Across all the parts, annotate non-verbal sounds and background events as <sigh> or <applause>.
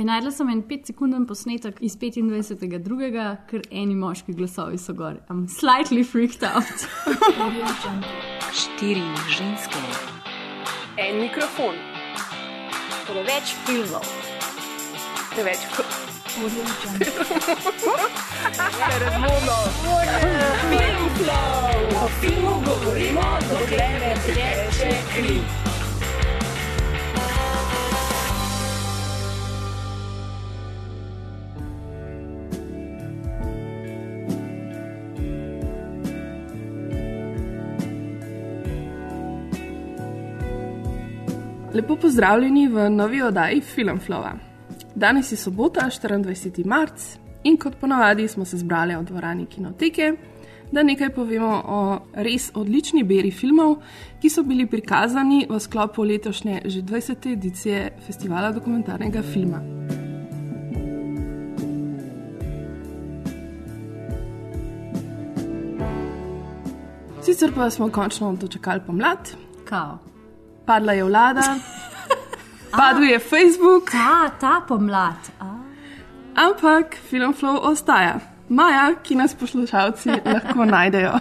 E, najdla sem en 5-sekunden posnetek iz 25.2., ker eni moški glasovi so gor. I'm slightly freaked out. Štiri ženske. En mikrofon. Preveč filmov. Preveč Razumno. O filmu govorimo, dokler ne teče kri. Lepo pozdravljeni v novi oddaji Filmflowa. Danes je sobota, 24. marc in kot ponavadi smo se zbrali v dvorani Kinoteke, da nekaj povemo o res odlični beri filmov, ki so bili prikazani v sklopu letošnje že 20. edicije Festivala dokumentarnega filma. Sicer pa smo končno dočekali pomlad, Kao. Padla je vlada, <laughs> padel je Facebook, Ta, ta pomlad. A. ampak Filmflow ostaja. Maja, ki nas poslušalci <laughs> lahko najdejo.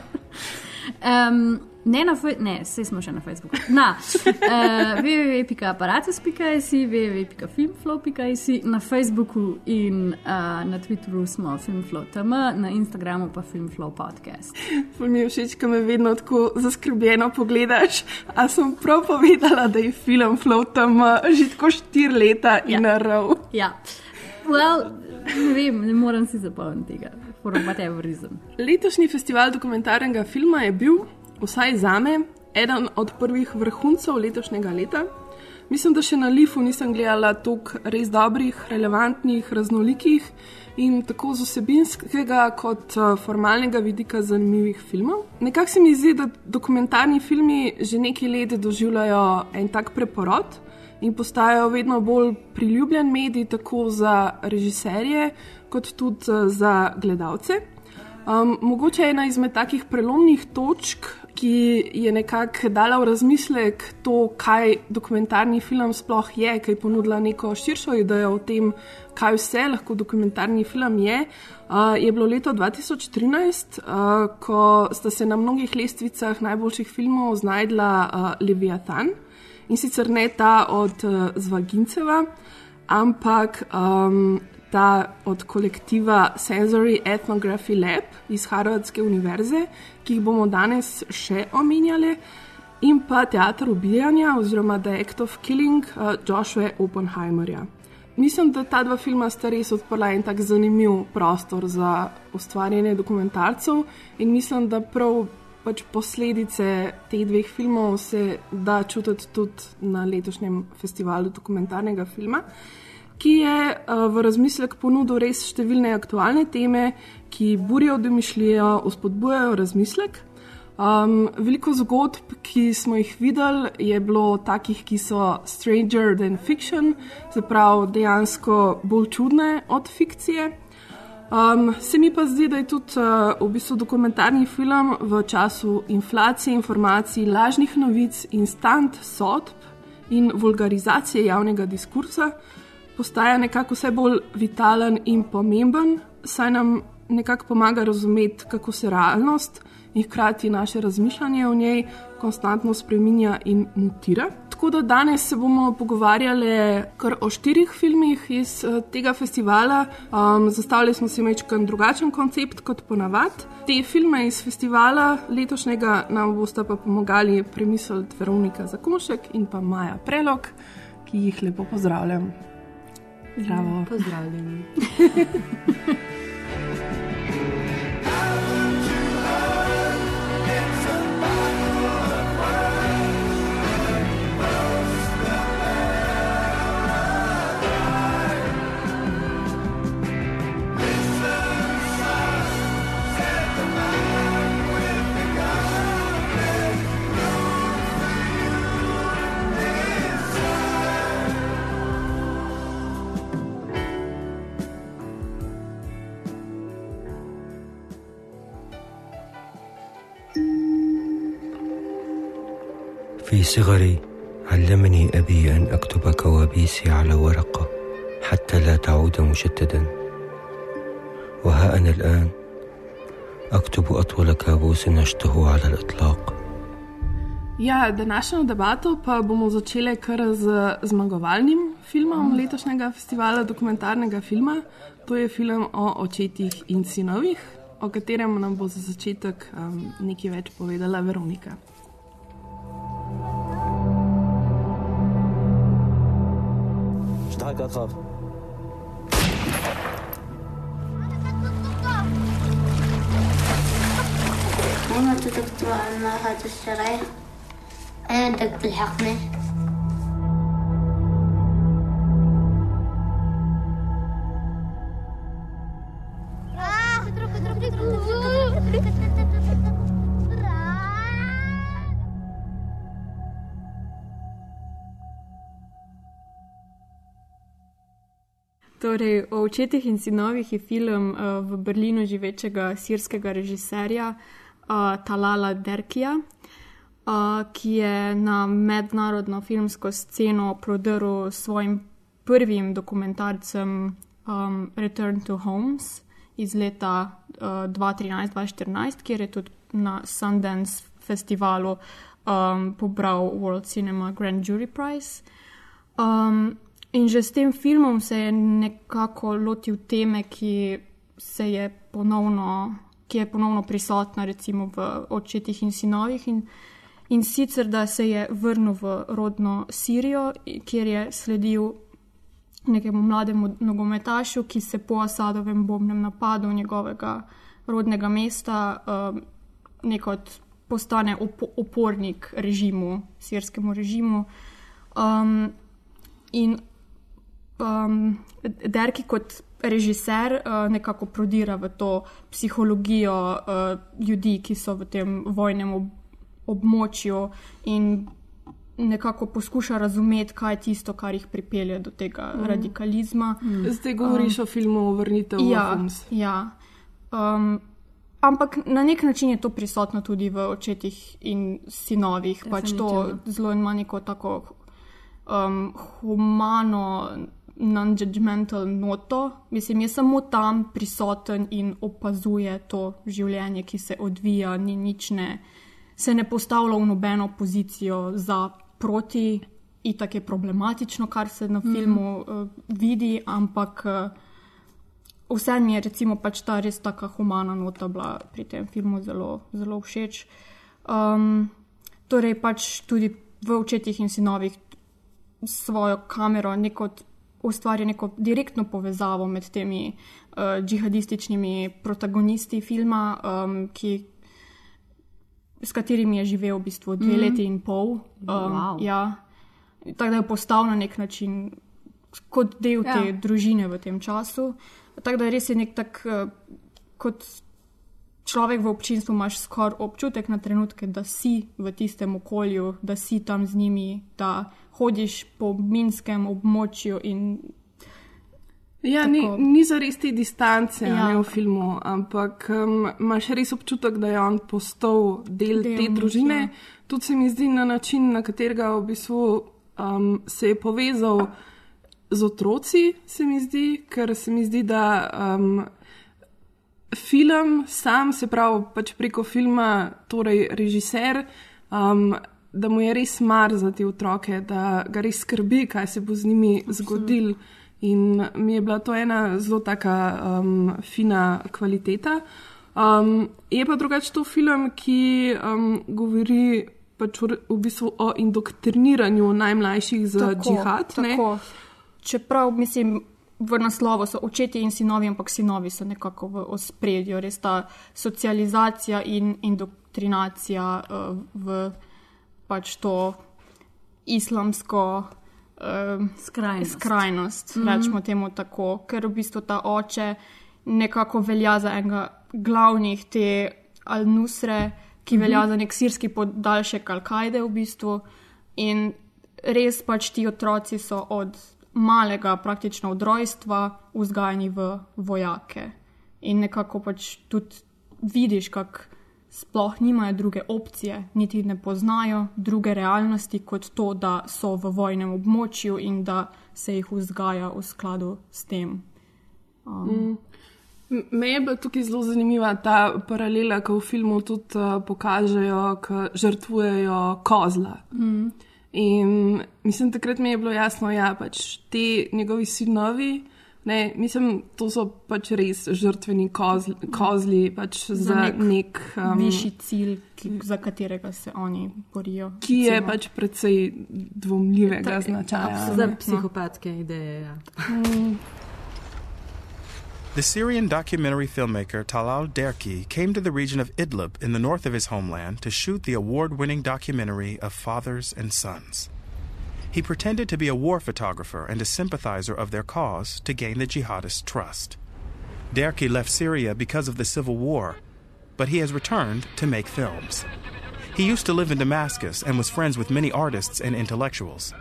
Um, ne, na Fe- ne, vse smo še na Facebooku. Na <laughs> uh, www.aparatus.js, www.filmflow.js, na Facebooku in uh, na Twitterju smo Filmflow.tm, na Instagramu pa Filmflow podcast. Ful Mi je všeč, ko me vedno tako zaskrbljeno pogledaš. A sem prav povedala, da je Filmflow tam že tako štiri leta in Ja. na rov. Ja, well, ne vem, ne morem si zapomniti tega. Letošnji festival dokumentarnega filma je bil, vsaj za me, eden od prvih vrhuncev letošnjega leta. Mislim, da še na Lifu nisem gledala toliko res dobrih, relevantnih, raznolikih in tako z osebinskega kot eh, formalnega vidika zanimivih filmov. Nekako se mi zdi, da dokumentarni filmi že nekaj let doživljajo en tak preporod in postajajo vedno bolj priljubljen medij, tako za režiserje, kot tudi eh, za gledalce. Um, mogoče ena izmed takih prelomnih točk, ki je nekako dala v razmislek to, kaj dokumentarni film sploh je, ki je ponudila neko širšo idejo o tem, kaj vse lahko dokumentarni film je. Uh, je bilo leto 2013, uh, ko sta se na mnogih lestvicah najboljših filmov znajdla uh, Leviathan in sicer ne ta od uh, Zvaginceva, ampak um, ta od kolektiva Sensory Ethnography Lab iz Harvardske univerze, ki jih bomo danes še omenjali, in pa teater ubijanja oziroma The Act of Killing uh, Joshua Oppenheimerja. Mislim, da ta dva filma sta res odprla en tak zanimiv prostor za ustvarjanje dokumentarcev in mislim, da prav pač posledice teh dveh filmov se da čutiti tudi na letošnjem festivalu dokumentarnega filma ki je uh, v razmislek ponudil res številne aktualne teme, ki burijo domišljijo, uspodbujajo razmislek. Um, veliko zgodb, ki smo jih videli, je bilo takih, ki so stranger than fiction, se pravi dejansko bolj čudne od fikcije. Um, se mi pa zdi, da je tudi uh, v bistvu dokumentarni film v času inflacije informacij, lažnih novic, instant sodb in vulgarizacije javnega diskursa postaja nekako vse bolj vitalen in pomemben, saj nam nekako pomaga razumeti, kako se realnost in hkrati naše razmišljanje o njej konstantno spreminja in mutira. Tako da danes se bomo pogovarjali kar o štirih filmih iz eh, tega festivala. Um, zastavili smo si mečkan drugačen koncept kot ponavadi. Te filme iz festivala letošnjega nam bosta pa pomagali premisliti Veronika Zakonšek in pa Maja Prelog, ki jih lepo pozdravljam. Zdravo. Pozdravljeni. <laughs> صغري علمني أبي أن أكتب كوابيسي على ورقة حتى لا تعود مجددا وها أنا الآن أكتب أطول كابوس عشته على الإطلاق Ja, današnjo debato pa bomo začeli kar z zmagovalnim filmom letošnjega festivala dokumentarnega filma. To je film o očetih in sinovih, o katerem nam bo za začetek um, nekaj več povedala Veronika. تستحق أخاف مو تقطع هذا الشرعي؟ عندك بالحقنه Torej, o očetih in sinovih je film uh, v Berlinu živečega sirskega režiserja uh, Talala Derkija, uh, ki je na mednarodno filmsko sceno prodrl s svojim prvim dokumentarcem um, Return to Homes iz leta uh, 2013-2014, kjer je tudi na Sundance festivalu um, pobral World Cinema Grand Jury Prize. Um, In že s tem filmom se je nekako lotil teme, ki, je ponovno, ki je ponovno prisotna recimo v očetih in sinovih. In, in sicer, da se je vrnil v rodno Sirijo, kjer je sledil nekemu mlademu nogometašu, ki se po Asadovem bombnem napadu njegovega rodnega mesta um, nekot postane op opornik režimu, sirskemu režimu. Um, in um, Derki kot režiser uh, nekako prodira v to psihologijo uh, ljudi, ki so v tem vojnem ob območju in nekako poskuša razumeti, kaj je tisto, kar jih pripelje do tega mm. radikalizma. Mm. Zdaj govoriš um, o filmu Vrnitev v ja, Homs. Ja. Um, ampak na nek način je to prisotno tudi v očetih in sinovih. Pač to zelo ima neko tako um, humano non-judgmental noto, mislim, je samo tam prisoten in opazuje to življenje, ki se odvija, ni nič ne, se ne postavlja v nobeno pozicijo za proti, in tako je problematično, kar se na filmu mm. uh, vidi, ampak uh, vse mi je, recimo, pač ta res tako humana nota bila pri tem filmu zelo, zelo všeč. Um, torej, pač tudi v očetih in sinovih svojo kamero, neko ustvari neko direktno povezavo med temi uh, džihadističnimi protagonisti filma, um, ki, s katerimi je živel v bistvu dve mm. leti in pol. Um, wow. ja, tako da je postal na nek način kot del ja. te družine v tem času. Tako da res je nek tak, uh, kot človek v občinstvu, imaš skoraj občutek na trenutke, da si v tistem okolju, da si tam z njimi, da hodiš po minskem območju. Ja, ni, ni za res te distance ja. v filmu, ampak um, imaš res občutek, da je on postal del, del te družine. Ja. Tudi se mi zdi na način, na katerega v bistvu, um, se je povezal z otroci, se mi zdi, ker se mi zdi, da um, film sam, se pravi, pač preko filma, torej režiser. Um, da mu je res mar za te otroke, da ga res skrbi, kaj se bo z njimi zgodilo. In mi je bila to ena zelo taka um, fina kvaliteta. Um, je pa drugače to film, ki um, govori pač v, v bistvu o indoktriniranju najmlajših za tako, džihad. Tako. Čeprav mislim. V naslovu so očetje in sinovi, ampak sinovi so nekako v ospredju, res ta socializacija in indoktrinacija uh, v pač to islamsko uh, skrajnost. skrajnost mm -hmm. Rečemo temu tako, ker v bistvu ta oče nekako velja za enega glavnih te Al-Nusre, ki velja mm -hmm. za nek sirski podaljšek Al-Kaide v bistvu. In res pač ti otroci so od malega, praktično od rojstva, vzgajani v vojake. In nekako pač tudi vidiš, kako sploh nimajo druge opcije, niti ne poznajo druge realnosti kot to, da so v vojnem območju in da se jih vzgaja v skladu s tem. Um. Me je bila tukaj zelo zanimiva ta paralela, ko v filmu tudi uh, pokažejo, da žrtvujejo kozla. Mm. In mislim, takrat mi je bilo jasno, da ja, pač ti njegovi sinovi, ne, mislim, to so pač res žrtveni kozli, kozli pač za, za nek, nek um, višji cilj, ki, za katerega se oni borijo. Ki je recimo. pač precej dvomljivega značaja. Za psihopatske ideje. Ja. Mm. The Syrian documentary filmmaker Talal Derki came to the region of Idlib in the north of his homeland to shoot the award winning documentary of fathers and sons. He pretended to be a war photographer and a sympathizer of their cause to gain the jihadists' trust. Derki left Syria because of the civil war, but he has returned to make films. He used to live in Damascus and was friends with many artists and intellectuals.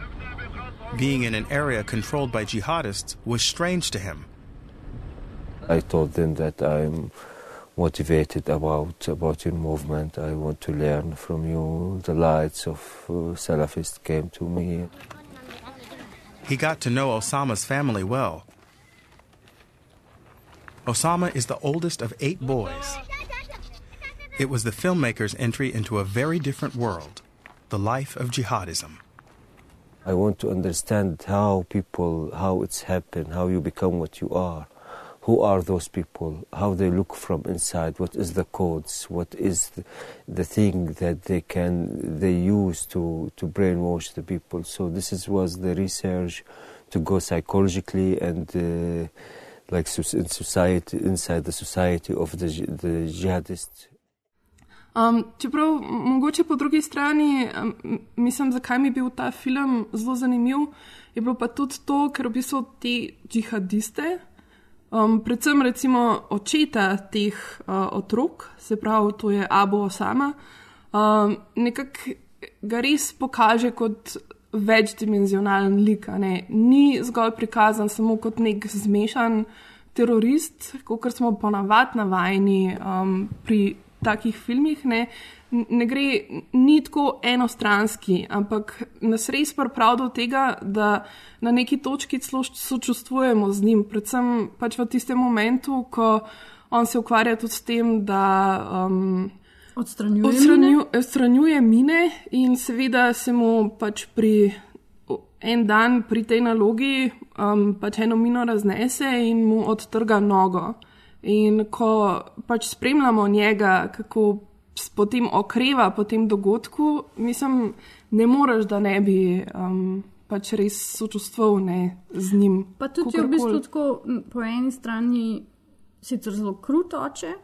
Being in an area controlled by jihadists was strange to him I told them that I'm motivated about about your movement. I want to learn from you. The lights of uh, Salafists came to me. He got to know Osama's family well. Osama is the oldest of eight boys. It was the filmmaker's entry into a very different world, the life of jihadism. I want to understand how people, how it's happened, how you become what you are who are those people, how they look from inside, what is the codes, what is the, the thing that they can they use to, to brainwash the people. So this is, was the research to go psychologically and uh, like in society inside the society of the, the jihadists. Um, čeprav mogoče po drugi strani, um, mislim, zakaj mi je bil ta film zelo zanimiv, je bilo pa tudi to, ker v bistvu te džihadiste, Um, predvsem recimo očeta teh uh, otrok, se pravi, to je Abu Osama, um, nekako ga res pokaže kot večdimenzionalen lik. Ni zgolj prikazan samo kot nek zmešan terorist, kot smo ponavadi navajeni um, pri takih filmih. Ne? Ne gre, ni tako enostranski, ampak nas res prav do tega, da na neki točki celo sočustvujemo z njim, predvsem pač v tistem momentu, ko on se ukvarja tudi s tem, da. Um, Odstranjuje, odstranju, odstranjuje mine, in seveda se mu pač pri en dan pri tej nalogi um, pač eno mino raznese in mu odtrga nogo. In ko pač spremljamo njega, kako potem okreva po tem dogodku, mislim, ne moreš, da ne bi um, pač res sočustvoval z njim. Pa tudi je v bistvu tako, po eni strani sicer zelo kruto oče.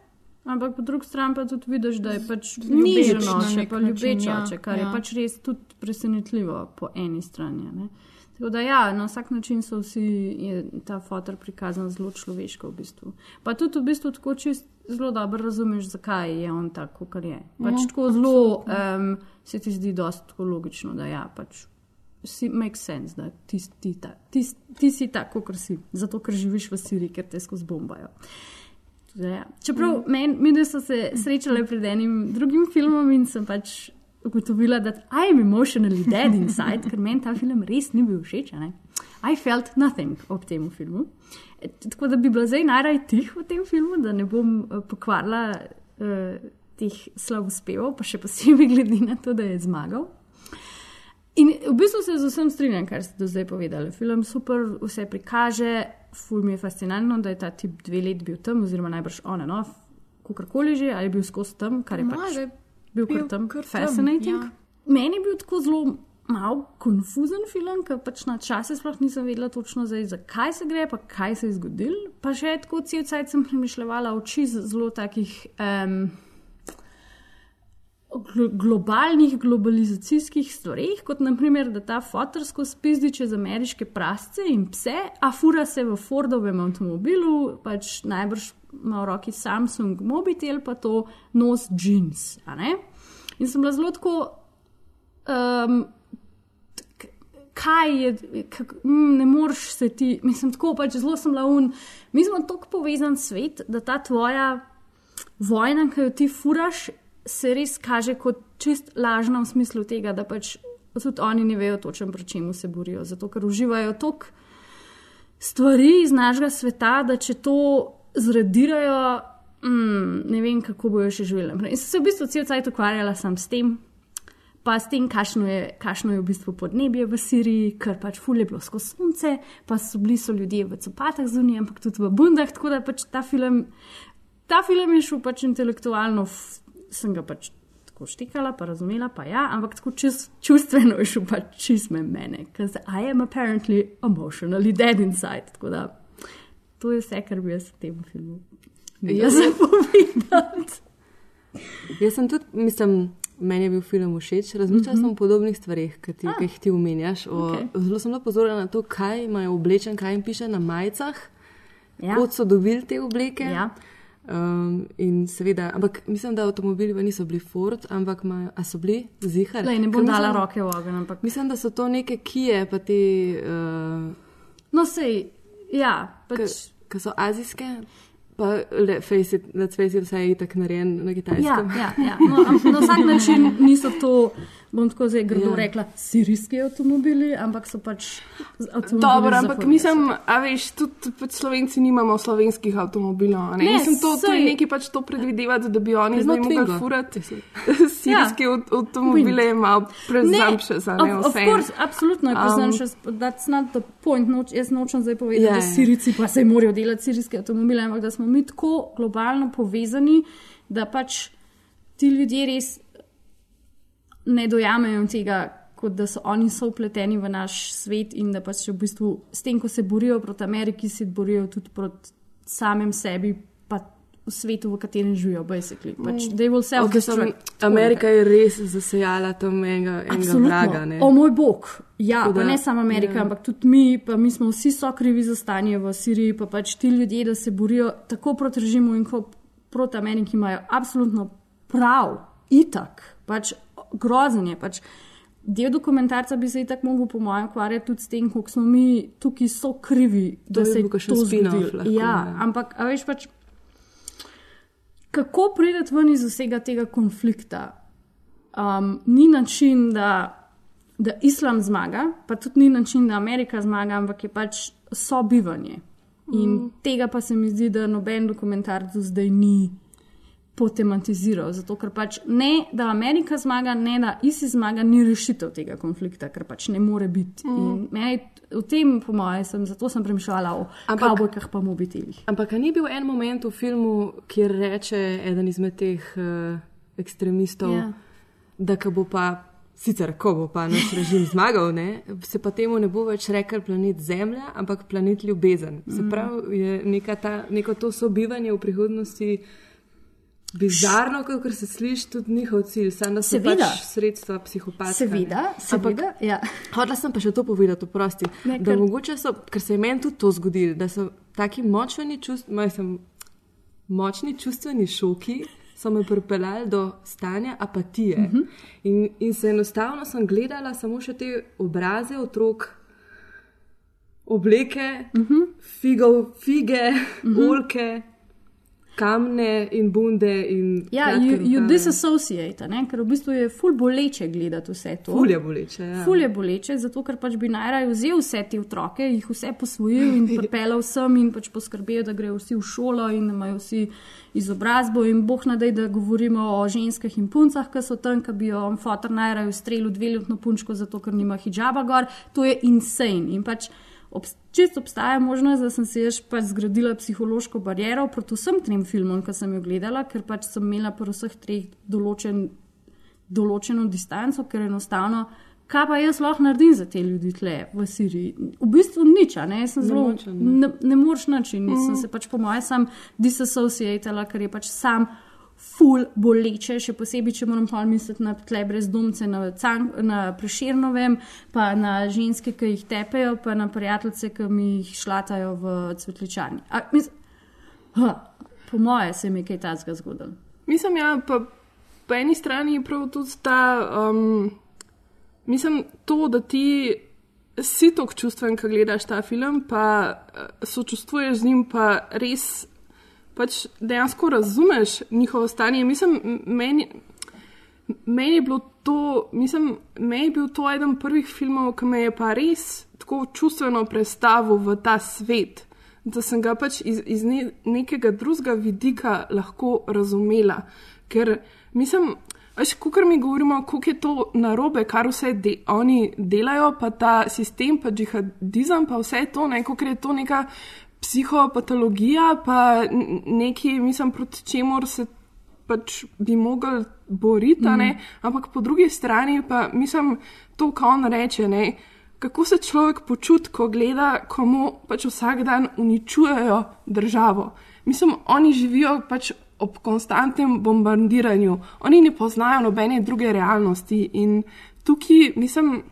Ampak po drugi strani pa tudi vidiš, da je pač ljubezen oče, pa ljubeč ja, oče, kar ja. je pač res tudi presenetljivo po eni strani. Ne? Tako da, ja, na vsak način so vsi ta fotor prikazan zelo človeško. V bistvu. Pa tudi v bistvu tako čist zelo dobro razumeš, zakaj je on tako, kot je. Pač mm. tako zelo um, se ti zdi dosto logično, da ja, pač si make sense, da ti, ti, ta, ti, ti si tako, kot si, zato ker živiš v Siriji, ker te skozi bombajo. Ja. Čeprav mm. meni, mi smo se srečali pred enim drugim filmom in sem pač ugotovila, da I'm emotionally dead inside, ker meni ta film res ni bil všeč. I felt nothing ob tem filmu. Tako da bi bila zdaj najraj tih v tem filmu, da ne bom uh, pokvarila uh, teh slavospevov, pa še posebej glede na to, da je zmagal. In v bistvu se z vsem strinjam, kar ste do zdaj povedali. Film super, vse prikaže, ful mi je fascinantno, da je ta tip dve let bil tam, oziroma najbrž on in off, kakorkoli že, ali je bil skozi tam, kar je pač bil, bil kar tam, kar fascinating. Ja. Meni je bil tako zelo malo konfuzen film, ker pač na čase sploh nisem vedela točno, zakaj se gre, pa kaj se je zgodilo. Pa še tako cel cel sem premišljala oči zelo takih. Um, Globalnih, globalizacijskih stvarih, kot naprimer, da ta fotorsko spizdi čez ameriške prasce in pse, a fura se v Fordovem avtomobilu, pač najbrž ima v roki Samsung mobitel, pa to nos jeans. In sem bila zelo tako. Um, kaj je, kak, mm, ne moreš se ti, mislim, tako pač zelo sem laun. Mi smo tako povezan svet, da ta tvoja vojna, ki jo ti furaš, se res kaže kot čist lažna v smislu tega, da pač tudi oni ne vejo točno, proti čemu se borijo. Zato, ker uživajo toliko stvari iz našega sveta, da če to zradirajo, mm, ne vem, kako bojo še živeli. naprej. In sem se v bistvu cel cajt ukvarjala sam s tem. Pa s tem, kakšno je, kakšno je v bistvu podnebje v Siriji, ker pač ful je bilo skozi sonce, pa so bili so ljudje v copatah zunaj, ampak tudi v bundah, tako da pač ta film, ta film je šel pač intelektualno, sem ga pač tako štikala, pa razumela, pa ja, ampak tako čist, čustveno je šel pač čist me mene, ker I am apparently emotionally dead inside. Tako da to je vse, kar bi jaz v tem filmu. Jaz sem povedal. Jaz sem tudi, mislim, meni je bil film všeč. Razmišljala mm -hmm. sem o podobnih stvarih, ki ti, ah, jih ti omenjaš. O, okay. Zelo sem bila pozorna na to, kaj imajo oblečen, kaj jim piše na majicah, Ja. kot so dobili te obleke. Ja. Um, in seveda, ampak mislim, da avtomobili niso bili Ford, ampak imajo, a so bili zihar. Lej, ne bom dala mislim- roke v ogenj, ampak Mislim, da so to neke kije, pa te, uh, no sej, ja, pač. ki so azijske, pa le, face it, let's face it, vse je tako narejen na Ja, kitajskem. ja, ja. No, am- na vsak način niso to, bom tako zdaj grdo Ja. ja. rekla, sirijski avtomobili, ampak so pač avtomobili. Dobro, za ampak mislim, a veš, tudi pač Slovenci nimamo slovenskih avtomobilov. Ne? Ne, Mislim, to, to je nekaj pač to predvidevati, da bi oni zdaj mogli furati. Sirijske ja. <laughs> avtomobile malo prezumptuous, a ne vse. course, absolutno je Um, presumptuous, but that's not the point. Noč, jaz nočem zdaj povedati, Ja, yeah. da ja. Sirici pa se morajo delati sirijske avtomobile, ampak da smo mi tako globalno povezani, da pač ti ljudje res ne dojamejo tega, kot da so oni so upleteni v naš svet in da pač v bistvu s tem, ko se borijo proti Ameriki, se borijo tudi proti samem sebi, pa v svetu, v katerem živijo, basically. Pač, they will Okay, self-destruct. Amerika je res zasejala tam enega, enega vraga. Ne? O moj bog. Ja, Tako pa ne samo Amerika, ja. ampak tudi mi, pa mi smo vsi so krivi za stanje v Siriji, pa pač ti ljudje, da se borijo tako proti režimu in kot proti Ameriki, imajo absolutno prav, itak, pač grozen je. Pač del dokumentarca bi se itak mogel, po mojem, ukvarjati tudi s tem, koliko smo mi tukaj so krivi, da bi se je to zgodilo. Ja, ja. ampak, a veš pač. Kako priti ven iz vsega tega konflikta? Um, ni način, da, da islam zmaga, pa tudi ni način, da Amerika zmaga, ampak je pač sobivanje. In mm. tega pa se mi zdi, da noben dokumentar do zdaj ni potematiziral. Zato, ker pač ne, da Amerika zmaga, ne, da ISIS zmaga, ni rešitev tega konflikta, ker pač ne more biti. Mm. Meni v tem, po mojem, sem, zato sem premišljala o kavbojkah pa mobitelih. Ampak ni bil en moment v filmu, kjer reče eden izmed teh uh, ekstremistov, Ja. da ko bo pa, sicer ko bo pa naš režim zmagal, ne, se pa temu ne bo več rekel planet Zemlja, ampak planet ljubezen. Se Mm. pravi, je neka ta, neko to sobivanje v prihodnosti. Bizarno, kot se sliši, tudi njihov cilj, samo da so Seveda. pač sredstva psihopatska. Seveda, seveda. Ja. Hodla sem pa še to povedati, oprosti. Ne, Da kar- mogoče so, ker se je meni tudi to zgodilo, da so taki močni, čust, mislim, močni čustveni šoki. So me pripeljali do stanja apatije. Uh Mhm. -huh. in, in se enostavno sem gledala samo še te obraze otrok, obleke, uh Mhm. -huh. figov, fige, uh -huh. olke, kamne in bunde. In Ja, kratke you, you rokave. disassociate, ne? ker v bistvu je ful boleče gledati vse to. Ful je boleče. Ja. Ful je boleče, zato ker pač bi najraje vzel vse te otroke, jih vse posvojil in <laughs> pripeljal sem in pač poskrbel, da grejo vsi v šolo in imajo vsi izobrazbo. In boh nadej, da govorimo o ženskah in puncah, ki so tam, ki bi jo on fotor najraje ustrelil dveletno punčko, zato ker nima hijaba gor. To je insane. In pač obs- Čisto obstaja možnost, da sem si jaz pač zgradila psihološko bariero proti vsem trem filmom, ki sem jo gledala, ker pač sem imela pri vseh treh določen določeno distanco, ker enostavno, kaj pa jaz lahko naredim za te ljudi tle v Siriji? V bistvu nič, ne, jaz sem zelo, ne. ne, ne moreš nič in mm. sem se pač po mojem sam disassociatala, ker je pač sam ful boleče, še posebej, če moram pa misliti na tle brezdomce na, Can, na Preširnovem, pa na ženske, ki jih tepejo, pa na prijateljice, ki mi jih šlatajo v cvetličarni. A, mis, ha, po moje se mi je kaj takega zgodilo. Mislim, ja, pa po eni strani je prav tudi ta, um, mislim, to, da ti si tako čustven, ko gledaš ta film, pa eh, sočustvuješ z njim, pa res pač dejansko razumeš njihovo stanje. Mislim, meni, meni je to, mislim, meni je bil to eden prvih filmov, ki me je pa res tako čustveno predstavil v ta svet, da sem ga pač iz, iz ne, nekega drugega vidika lahko razumela. Ker mislim, Veš, ko mi govorimo, kako je to narobe, kar vse de oni delajo, pa ta sistem, pa džihadizem, pa vse to, ne, kako je to neka psihopatologija, pa nekaj, mislim, proti čemu se pač bi mogli boriti, mm. ampak po drugi strani pa mislim, to, kar on reče, ne, kako se človek počuti, ko gleda, komu pač vsak dan uničujejo državo. Mislim, oni živijo pač ob konstantnem bombardiranju, oni ne poznajo nobene druge realnosti in tukaj, mislim,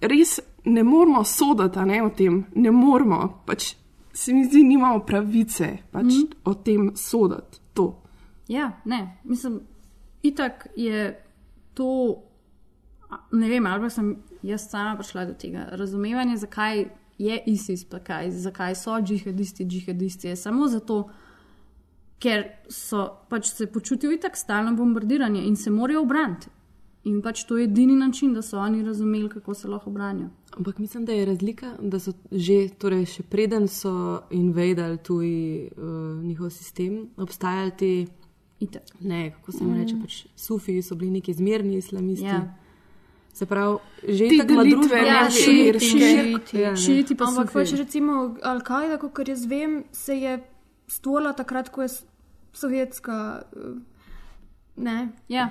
res ne moramo soditi ne, o tem, ne moramo, pač se mi zdi, nimamo pravice pač mm. o tem soditi. To. Ja, ne, mislim, itak je to, ne vem, ali pa sem jaz sama prišla do tega razumevanja, zakaj je ISIS, kaj, zakaj so džihadisti, džihadisti, je samo zato, ker so pač se počutijo tako stalno bombardiranje in se morajo obraniti. In pač to je edini način, da so oni razumeli, kako se lahko obranijo. Ampak mislim, da je razlika, da so že, torej še preden so invadili tuj uh, njihov sistem, obstajali ti, ne, kako se jim reče, pač sufi so bili neki zmerni islamisti. Ja. Se pravi, že ti tako družbe, ja, širiti, širiti, širiti, pa ampak pač recimo Al-Kaida, kot jaz vem, se je stvorila takrat, ko je sovjetska ne, ja.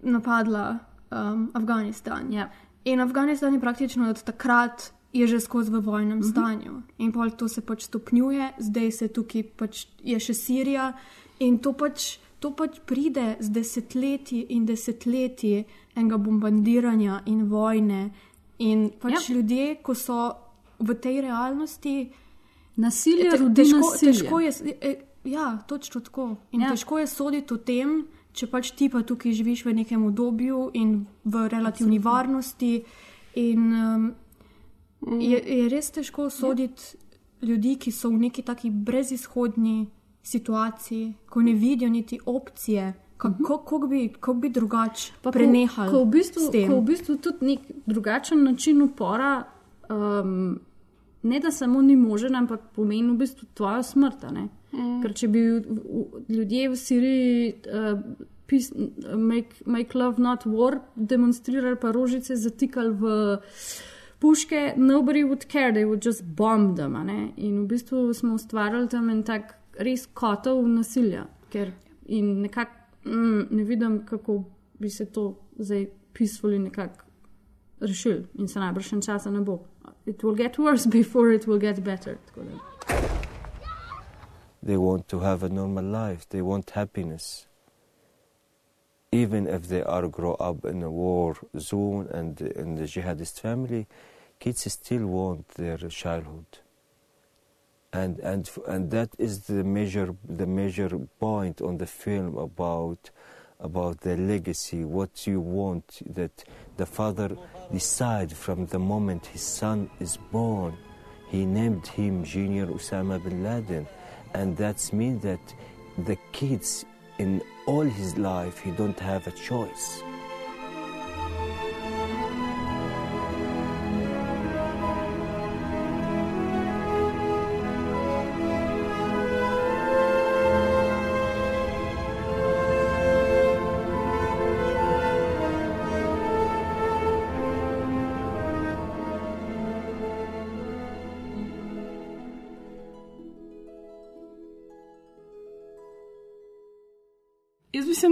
napadla um, Afganistan. Ja. In Afganistan je praktično od takrat je že skozi v vojnem uh mhm. -huh. stanju. In pol to se pač stopnjuje, zdaj se tukaj pač je še Sirija in to pač. To pač pride z desetletji in desetletji enega bombardiranja in vojne. In pač ja. ljudje, ko so v tej realnosti, nasilje, te, težko, nasilje. težko je. E, Ja, točno tako. In ja. težko je soditi o tem, če pač ti pa tukaj živiš v nekem obdobju in v relativni Absolutno. varnosti. In, um, mm. je, je res težko soditi ja. ljudi, ki so v neki taki brezizhodni situaciji, ko ne vidijo niti opcije. Kako mhm. bi, bi drugače prenehali? Ko, ko, v bistvu, ko v bistvu tudi nek drugačen način upora, um, ne da samo ni možen, ampak pomeni v bistvu tvojo smrt. Mm. Ker če bi ljudje v Siriji uh, pis, make, make Love Not War demonstrirali, pa rožice zatikali v puške, nobody would care, they would just bomb them. In v bistvu smo ustvarjali tam en tak res kotov nasilja. Ker in nekako mm, ne vidim, kako bi se to zdaj peacefully nekako rešil, in se najbrž še časa ne bo. It will get worse <laughs> before it will get better. They want to have a normal life. They want happiness. Even if they are grow up in a war zone and in the jihadist family, kids still want their childhood. And, and, and that is the major, the major point on the film about, about the legacy, what you want, that the father decide from the moment his son is born. He named him Junior Osama bin Laden and that means that the kids in all his life he don't have a choice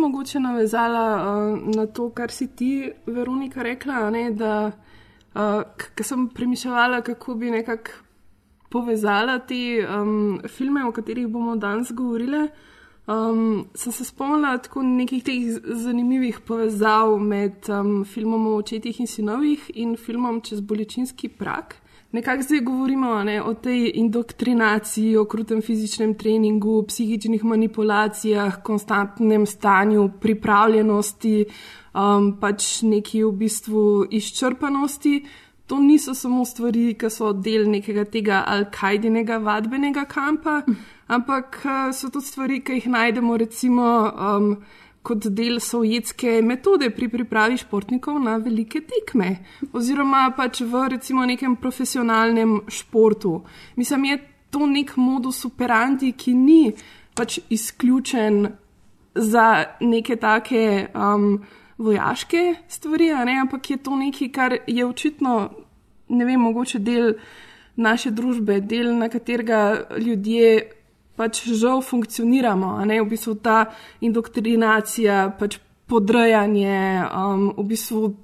mogoče navezala uh, na to, kar si ti, Veronika, rekla, ne, da uh, sem premišljala, kako bi nekako povezala te um, filme, o katerih bomo danes govorili. Um, sem se spomnila tako nekih teh zanimivih povezav med um, filmom o očetih in sinovih in filmom Čez bolečinski prak nekako zdaj govorimo ne, o tej indoktrinaciji, o krutem fizičnem treningu, psihičnih manipulacijah, konstantnem stanju pripravljenosti, um, pač neki v bistvu izčrpanosti. To niso samo stvari, ki so del nekega tega al-Kaidinega vadbenega kampa, ampak uh, so to stvari, ki jih najdemo recimo. Um, kot del sovjetske metode pri pripravi športnikov na velike tekme, oziroma pač v recimo nekem profesionalnem športu. Mislim, je to nek modus operandi, ki ni pač izključen za neke take um, vojaške stvari, ampak je to nekaj, kar je očitno, ne vem, mogoče del naše družbe, del na katerega ljudje pač žal funkcioniramo, ne v bistvu ta indoktrinacija, pač podrejanje, um, v bistvu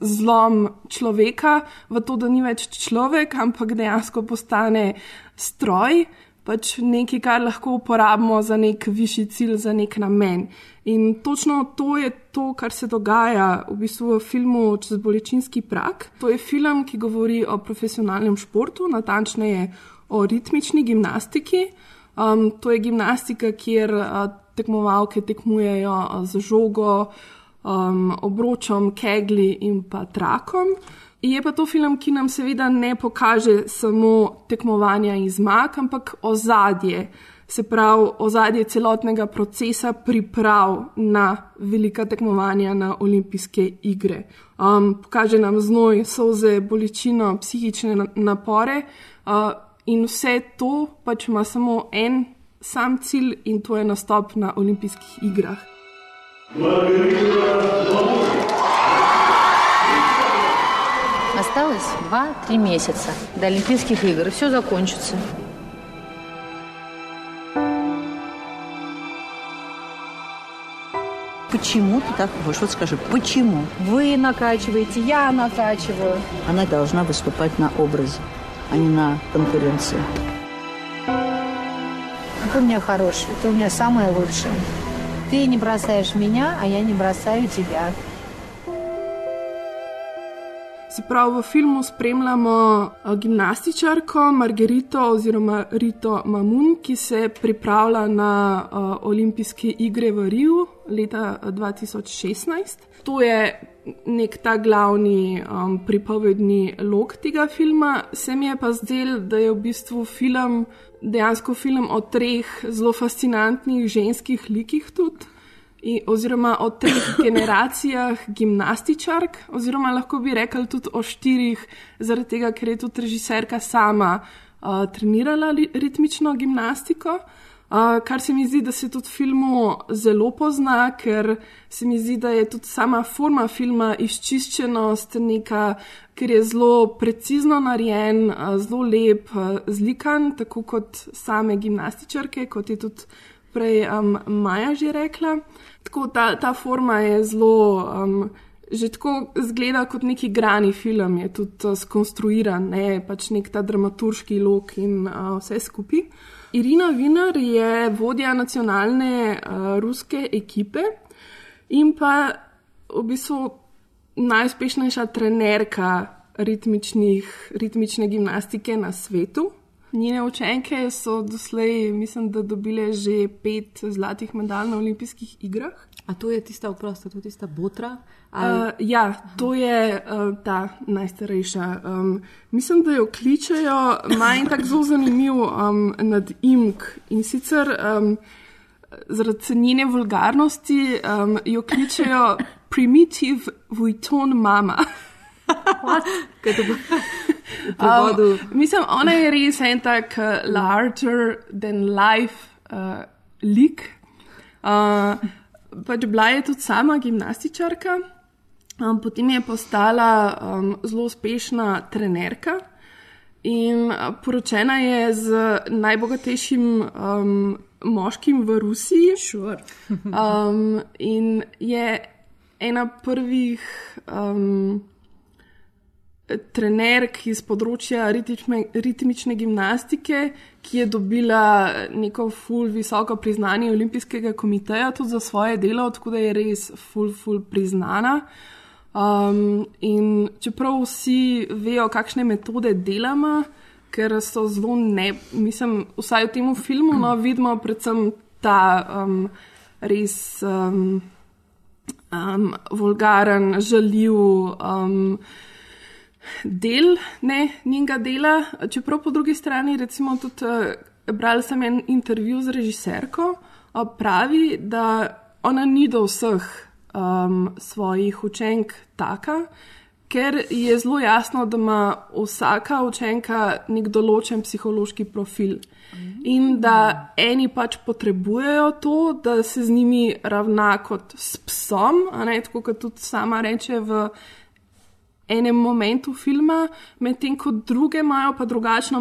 zlom človeka v to, da ni več človek, ampak dejansko postane stroj, pač nekaj, kar lahko uporabimo za nek višji cilj, za nek namen. In točno to je to, kar se dogaja v bistvu v filmu Čez bolečinski prak. To je film, ki govori o profesionalnem športu, natančneje o ritmični gimnastiki. Um, to je gimnastika, kjer uh, tekmovalke tekmujejo uh, z žogo, um, obročom, kegli in pa trakom. Je pa to film, ki nam seveda ne pokaže samo tekmovanja in zmag, ampak ozadje, se pravi ozadje celotnega procesa priprav na velika tekmovanja, na olimpijske igre. Um, pokaže nam znoj, soze, bolečino, psihične napore. Uh, In vse to pač ima samo en sam cilj, in to je nastop na olimpijskih igrah. Осталось 2-3 месяца до Олимпийских игр, и все закончится. Почему ты так хочешь? Вот скажи, почему? Вы накачиваете, я накачиваю. Она должна выступать на образе а не на конкуренции. Ты у меня хороший, ты у меня самое лучшее. Ты не бросаешь меня, а я не бросаю тебя. Se pravi, v filmu spremljamo gimnastičarko Margarito oziroma Rito Mamun, ki se pripravlja na uh, olimpijske igre v Riju leta 2016. To je nek ta glavni um, pripovedni lok tega filma. Se mi je pa zdel, da je v bistvu film dejansko film o treh zelo fascinantnih ženskih likih tudi. In, oziroma o treh <laughs> generacijah gimnastičark, oziroma lahko bi rekli tudi o štirih, zaradi tega, ker je tudi režiserka sama uh, trenirala ritmično gimnastiko. Uh, kar se mi zdi, da se tudi filmu zelo pozna, ker se mi zdi, da je tudi sama forma filma izčiščenost, neka, ker je zelo precizno narejen, uh, zelo lep, uh, zlikan, tako kot same gimnastičarke, kot je tudi prej um, Maja že rekla. Tako ta, ta forma je zelo. Um, Že tako zgleda kot neki grani film, je tudi uh, skonstruiran, ne pač nek ta dramaturški lok in uh, vse skupaj. Irina Vinar je vodja nacionalne uh, ruske ekipe in pa v bistvu najuspešnejša trenerka ritmične gimnastike na svetu. Njene učenke so doslej, mislim, da dobile že pet zlatih medalj na olimpijskih igrah. A to je tista, oprosti, to je tista botra? Uh, ja, to je uh, ta najstarejša. Um, mislim, da jo kličejo, ima en tak zelo zanimiv um, nadimk in sicer um, zaradi njene vulgarnosti um, jo kličejo primitive vuitton mama. <laughs> um, <laughs> mislim, ona je res en tak uh, larger than life uh, lik. Uh, pač bila je tudi sama gimnastičarka, um, potem je postala um, zelo uspešna trenerka in uh, poročena je z najbogatejšim um, moškim v Rusiji. Sure. um, in je ena prvih. Um, trenerk iz področja ritmične, ritmične gimnastike, ki je dobila neko ful visoko priznanje Olimpijskega komiteja tudi za svoje delo, tako da je res ful, ful priznana. Um, in čeprav vsi vejo, kakšne metode delamo, ker so zelo ne, mislim, vsaj v tem filmu, no, vidimo predvsem ta um, res um, um, vulgaren, žaljiv. Um, del ne, njenega dela, čeprav po drugi strani, recimo, tudi uh, brala sem en intervju z režiserko, uh, pravi, da ona ni do vseh um, svojih učenk taka, ker je zelo jasno, da ima vsaka učenka nek določen psihološki profil. In da eni pač potrebujejo to, da se z njimi ravna kot s psom, ne, tako kot tudi sama reče v enem momentu filma, medtem ko druge imajo pa drugačno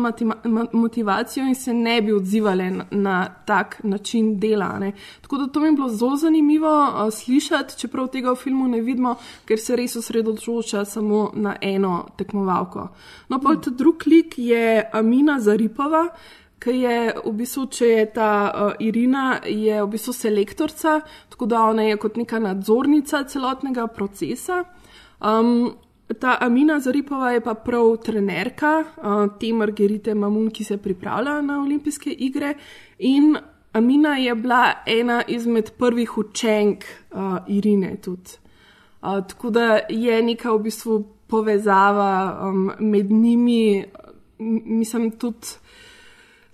motivacijo in se ne bi odzivali na, na tak način dela. Ne. Tako da to mi je bilo zelo zanimivo uh, slišati, čeprav tega v filmu ne vidimo, ker se res osredotoča samo na eno tekmovalko. No, pa ta drugi lik je Amina Zaripova. Ki je v bistvu, če je ta uh, Irina, je v bistvu selektorica, tako da ona je kot neka nadzornica celotnega procesa. Um, Ta Amina Zaripova je pa prav trenerka uh, te Margerite Mamun, ki se pripravlja na olimpijske igre. In Amina je bila ena izmed prvih učenk uh, Irine. Uh, tako da je neka v bistvu povezava um, med njimi, mislim, tudi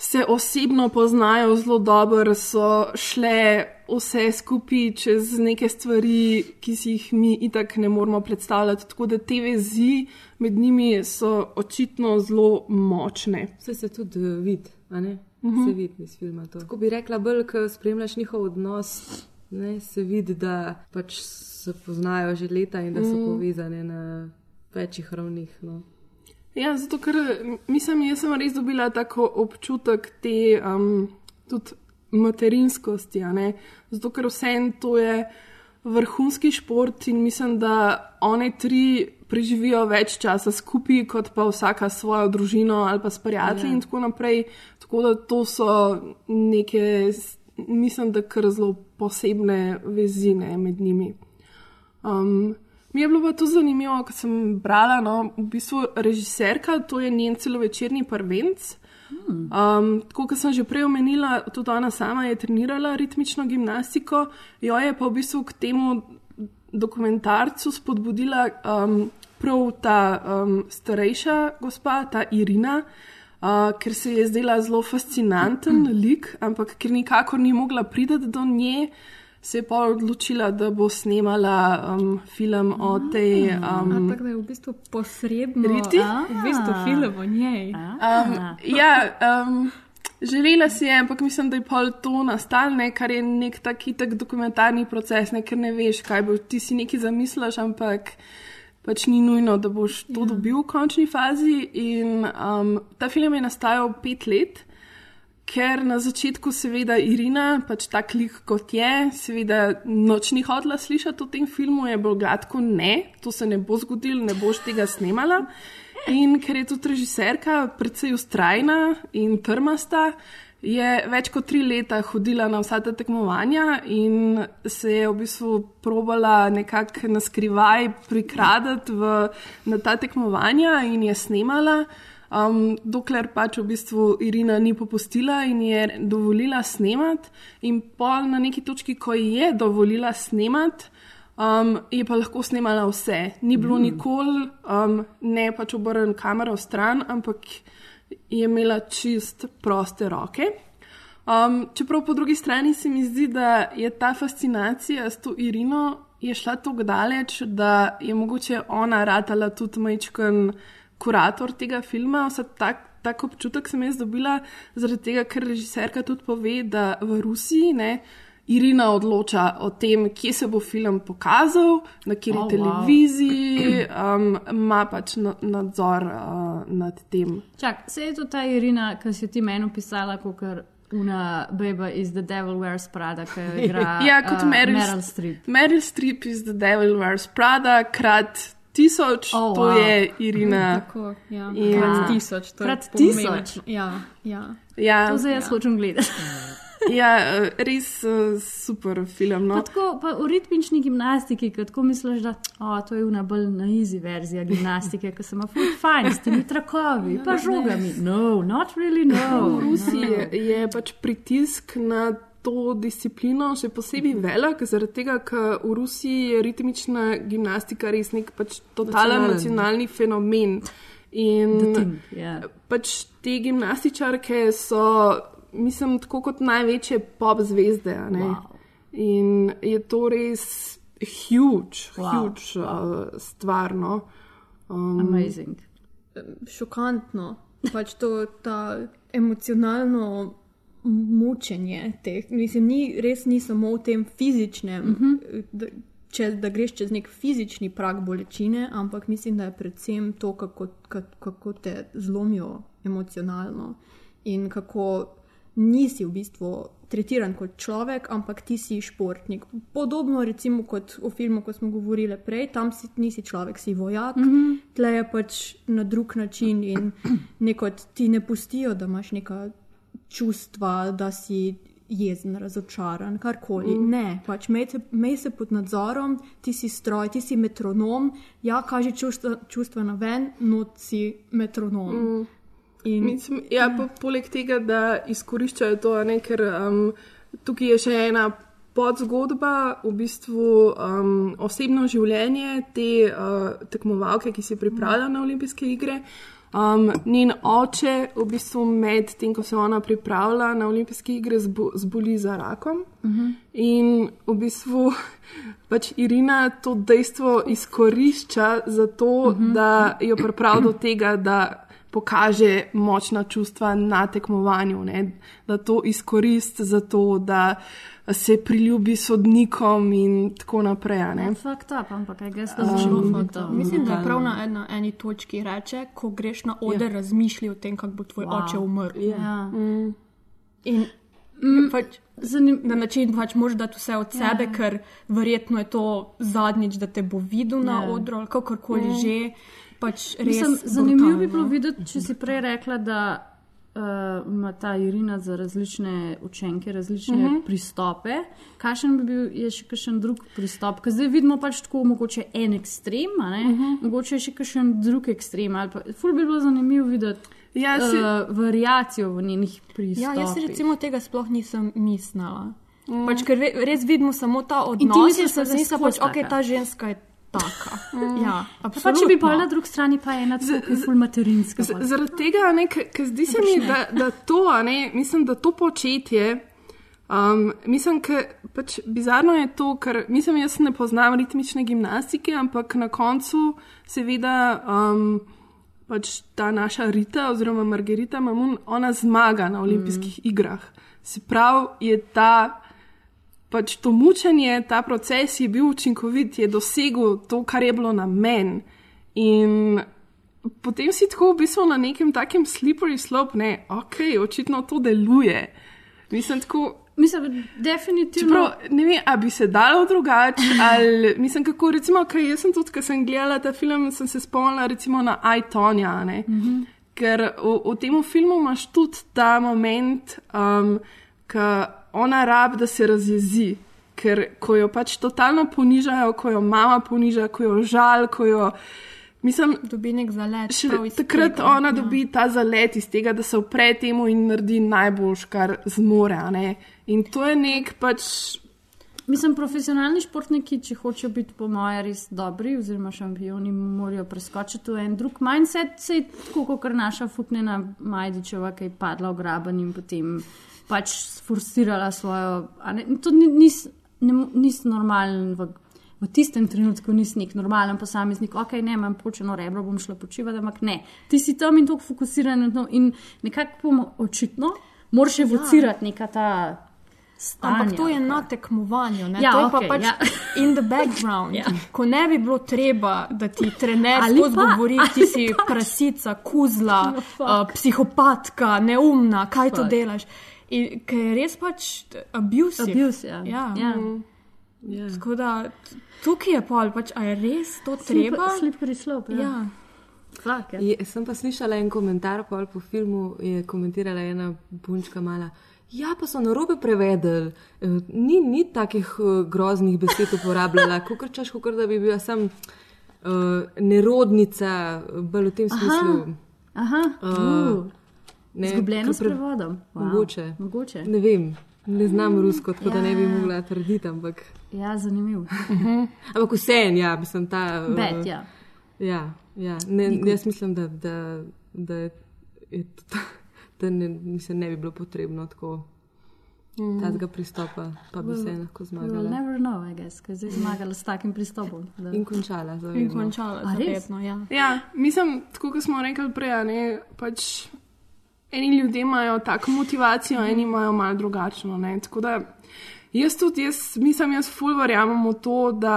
se osebno poznajo zelo dobro, so šle vse skupaj čez neke stvari, ki si jih mi itak ne moramo predstavljati. Tako da te vezi med njimi so očitno zelo močne. Vse se tudi uh, vidi, a ne? Uh -huh. Se vidi iz filma. To. Tako bi rekla, bolj, ko spremljaš njihov odnos, ne, se vidi, da pač se poznajo že leta in da so Mm. povezane na večjih ravnih. No. Ja, zato ker mislim, jaz sem res dobila tako občutek te um, tudi materinskosti. a ne. Zato ker vse to je vrhunski šport in mislim, da one tri preživijo več časa skupaj, kot pa vsaka svojo družino ali pa s prijatelji Ja. in tako naprej. Tako da to so neke, mislim, da kar zelo posebne vezine med njimi. Um, mi je bilo pa to zanimivo, ko sem brala, no, v bistvu režiserka, to je njen celovečerni prvenc. Um, tako kot sem že prej omenila, tudi ona sama je trenirala ritmično gimnastiko, jo je pa v bistvu k temu dokumentarcu spodbudila um, prav ta um, starejša gospa, ta Irina, uh, ker se je zdela zelo fascinanten <clears throat> lik, ampak ker nikakor ni mogla priti do nje, se je pa odločila, da bo snemala um, film o tej. Um, Ampak da je v bistvu posredno Riti? v bistvu film o njej. Um, ja, um, želela si je, ampak mislim, da je pol to nastalne, kar je nek tak itek dokumentarni proces, ne, ker ne veš, kaj bo ti si nekaj zamisliš, ampak pač ni nujno, da boš to ja. dobil v končni fazi. In um, ta film je nastajal pet let. Ker na začetku, seveda, Irina, pač ta klik kot je, seveda, noč ni hodila slišati o tem filmu, je bilo gladko ne, to se ne bo zgodilo, ne boš tega snemala. In ker je tudi režiserka precej ustrajna in trmasta, je več kot tri leta hodila na vsa ta tekmovanja in se je v bistvu probala nekako na skrivaj prikradati v, na ta tekmovanja in je snemala. Um, dokler pač v bistvu Irina ni popustila in je dovolila snemati, in pol na neki točki, ko je dovolila snemati, um, je pa lahko snemala vse. Ni bilo mm. nikoli, um, ne pač obrnjen kamero stran, ampak je imela čist proste roke. Um, čeprav po drugi strani se mi zdi, da je ta fascinacija s to Irino je šla tako daleč, da je mogoče ona ratala tudi majčken kurator tega filma. Vsa tak, tak občutek sem jaz dobila, zaradi tega, ker režiserka tudi pove, da v Rusiji ne. Irina odloča o tem, kje se bo film pokazal, na kateri Oh, oh, wow. televiziji, um, ima pač na, nadzor uh, nad tem. Čak, se je to ta Irina, ki si ti meni pisala, kot una Baby is the Devil Wears Prada, ki igra <laughs> ja, kot uh, Meryl, Meryl Streep. Meryl Streep is the Devil Wears Prada, krat tisoč, Oh, to wow. je Irina. Tako, ja. In- Krat tisoč. to je Krat pomemben- tisoč? Ja, ja. Ja, To zdaj jaz hočem gledati. <laughs> ja, res uh, super film. Pa No. tako, pa v ritmični gimnastiki, ko tako misliš, da oh, to je una bolj na easy verzija gimnastike, ki se ima ful fajn s temi trakovi, pa žogami. No, not really no. V Rusiji je, je pač pritisk na to disciplino še posebej velik, zaradi tega, ker v Rusiji je ritmična gimnastika res nek pač totalen nacionalni fenomen. In The thing, ja. pač te gimnastičarke so, mislim, tako kot največje pop zvezde. a ne. Wow. In je to res huge, Wow. huge uh, stvar. No. Um, Amazing. šokantno. Pač to ta emocionalno mučenje teh. Mislim, ni, res ni samo v tem fizičnem, uh -huh. da, če, da greš čez nek fizični prag bolečine, ampak mislim, da je predvsem to, kako, kako, kako te zlomijo emocionalno in kako nisi v bistvu tretiran kot človek, ampak ti si športnik. Podobno recimo kot v filmu, ko smo govorili prej, tam si, nisi človek, si vojak, mm -hmm. tle je pač na drug način in neko ti ne pustijo, da imaš neka čustva, da si jezen, razočaran, karkoli. Mm. Ne, pač mej se, pod nadzorom, ti si stroj, ti si metronom, ja, kaže čustva, čustva na ven, not si metronom. Mm. In... Mislim, ja, pa poleg tega, da izkoriščajo to, ne, ker um, tukaj je še ena podzgodba, v bistvu um, osebno življenje te uh, tekmovalke, ki se pripravlja na olimpijske igre. Um, njen oče, v bistvu med tem, ko se ona pripravlja na olimpijske igre, zbo, zboli za rakom. Uh -huh. In v bistvu <laughs> pač Irina to dejstvo izkorišča za to, uh -huh. da jo pripravi do tega, da pokaže močna čustva na tekmovanju, ne? da to izkoristi za to, da se priljubi sodnikom in tako naprej. a Ne? Fakt up, ampak kaj jaz Um, zelo fakt Mislim, da prav na ena, eni točki reče, ko greš na oder, ja. razmišljaj o tem, kako bo tvoj Wow. oče umrl. Ja. Mm. In mm. pač, Zanim... na način pač moraš dati vse od sebe, Ja. ker verjetno je to zadnjič, da te bo videl na Ja. odru ali kakorkoli Mm. že. Pač res Mislim, zanimivo bi bilo videti, če si prej rekla, da uh, ima ta Irina za različne učenke različne uh Mhm. -huh. pristope. Kakšen bi bil je še kakšen drug pristop? Ker zdaj vidimo pač tako, mogoče en ekstrem, uh Mhm. -huh. mogoče je še kakšen drug ekstrem. Pa, ful bi bilo zanimivo videti Ja, si- uh, variacijo v njenih pristopih. Ja, jaz recimo tega sploh nisem mislila. Mm. Pač, ker re, res vidimo samo ta ti odnos. misliš, sem da si je mislila, pač, ok, ta ženska je taka. Mm. Ja, Pa pa če bi absolutno. na drugi strani pa ena tako ful materinska. Z, zaradi tega, ker zdi se mi, da, da to, ne, mislim, da to početje. Um, mislim, da pač bizarno je to, ker mislim, jaz ne poznam ritmične gimnastike, ampak na koncu, seveda, um, pač ta naša Rita oziroma Margarita Mamun, ona zmaga na olimpijskih mm. igrah. Se pravi, je ta. Pač to mučenje, ta proces je bil učinkovit, je dosegel to, kar je bilo na meni. In potem si tako v bistvu na nekem takem slippery slope, ne, ok, očitno to deluje. Mislim, tako. Mislim, definitivno. Čeprav, ne vem, ali bi se dalo drugače, <laughs> ali mislim, kako recimo, ker jaz sem tudi, ko sem gledala ta film, sem se spomnila recimo na iTonja, ne. Mm -hmm. Ker v, v tem filmu imaš tudi ta moment, um, ko ona rab, da se razjezi. Ker ko jo pač totalno ponižajo, ko jo mama poniža, ko jo žal, ko jo. Mislim, dobi nek zalet. Še iz takrat tega, ona ja. dobi ta zalet iz tega, da se upre temu in naredi najboljš, kar zmore. In to je nek pač. Mislim, profesionalni športniki, če hočejo biti, po mojem, res dobri, oziroma šampioni, morajo preskočiti v en drug mindset, se je tako kot naša Fuknena Majdičeva, ki je padla v graben in potem pač sforsirala svojo. Ne, to ni, nis, ne, nis normalen. V, V tistem trenutku nisi nek normalen posameznik, ok, ne, imam počeno rebro, bom šla počivati, ampak ne. Ti si tam in tako fokusiran in nekako očitno, moraš evocirati neka ta stanja. Ampak to je na tekmovanju, ne? Ja, to je pa okej, pač ja. <laughs> in the background. <laughs> Ja. Ko ne bi bilo treba, da ti trener pa- govori, ti si prasica, kuzla, No, fuck. uh, psihopatka, neumna, kaj to Fuck. delaš. In ker je res pač abuse. Abuse, ja. ja. Ja. Ja. Tako da tukaj je pol, pač, a je res to treba? Slippery slope. Ja. Ja. Fuck, ja. Je, sem pa slišala en komentar po filmu, je komentirala ena punčka mala. Ja, pa so narobe prevedli, Eh, ni, ni takih eh, groznih besed uporabljala, <laughs> kot češ, kot da bi bila sam uh, nerodnica, bolj v tem smislu. Aha, Uh, uh, ne, Izgubljeno ke s prevodom. Wow. Mogoče. Mogoče. Ne vem, ne znam rusko, tako da ne bi Ja. mogla trditi, ampak, Ja, zanimivo. ampak vse en, ja, mislim, ta. eh, Bed, ja. Ja, ja. Ne, jaz mislim, da, da, da, je, je to, da ne, mislim, ne bi bilo potrebno tako. mm. tega pristopa, pa bi se lahko zmagala. We'll never know, I guess, ker zdaj zmagala s takim pristopom. Da. In končala, zavedno. In končala, zavedno, ja. Ja, mislim, tako kot smo rekli prej, ne, pač eni ljudje imajo tako motivacijo, eni imajo malo drugačno. Ne, tako da Jaz tudi, jaz, mislim, jaz ful verjamem v to, da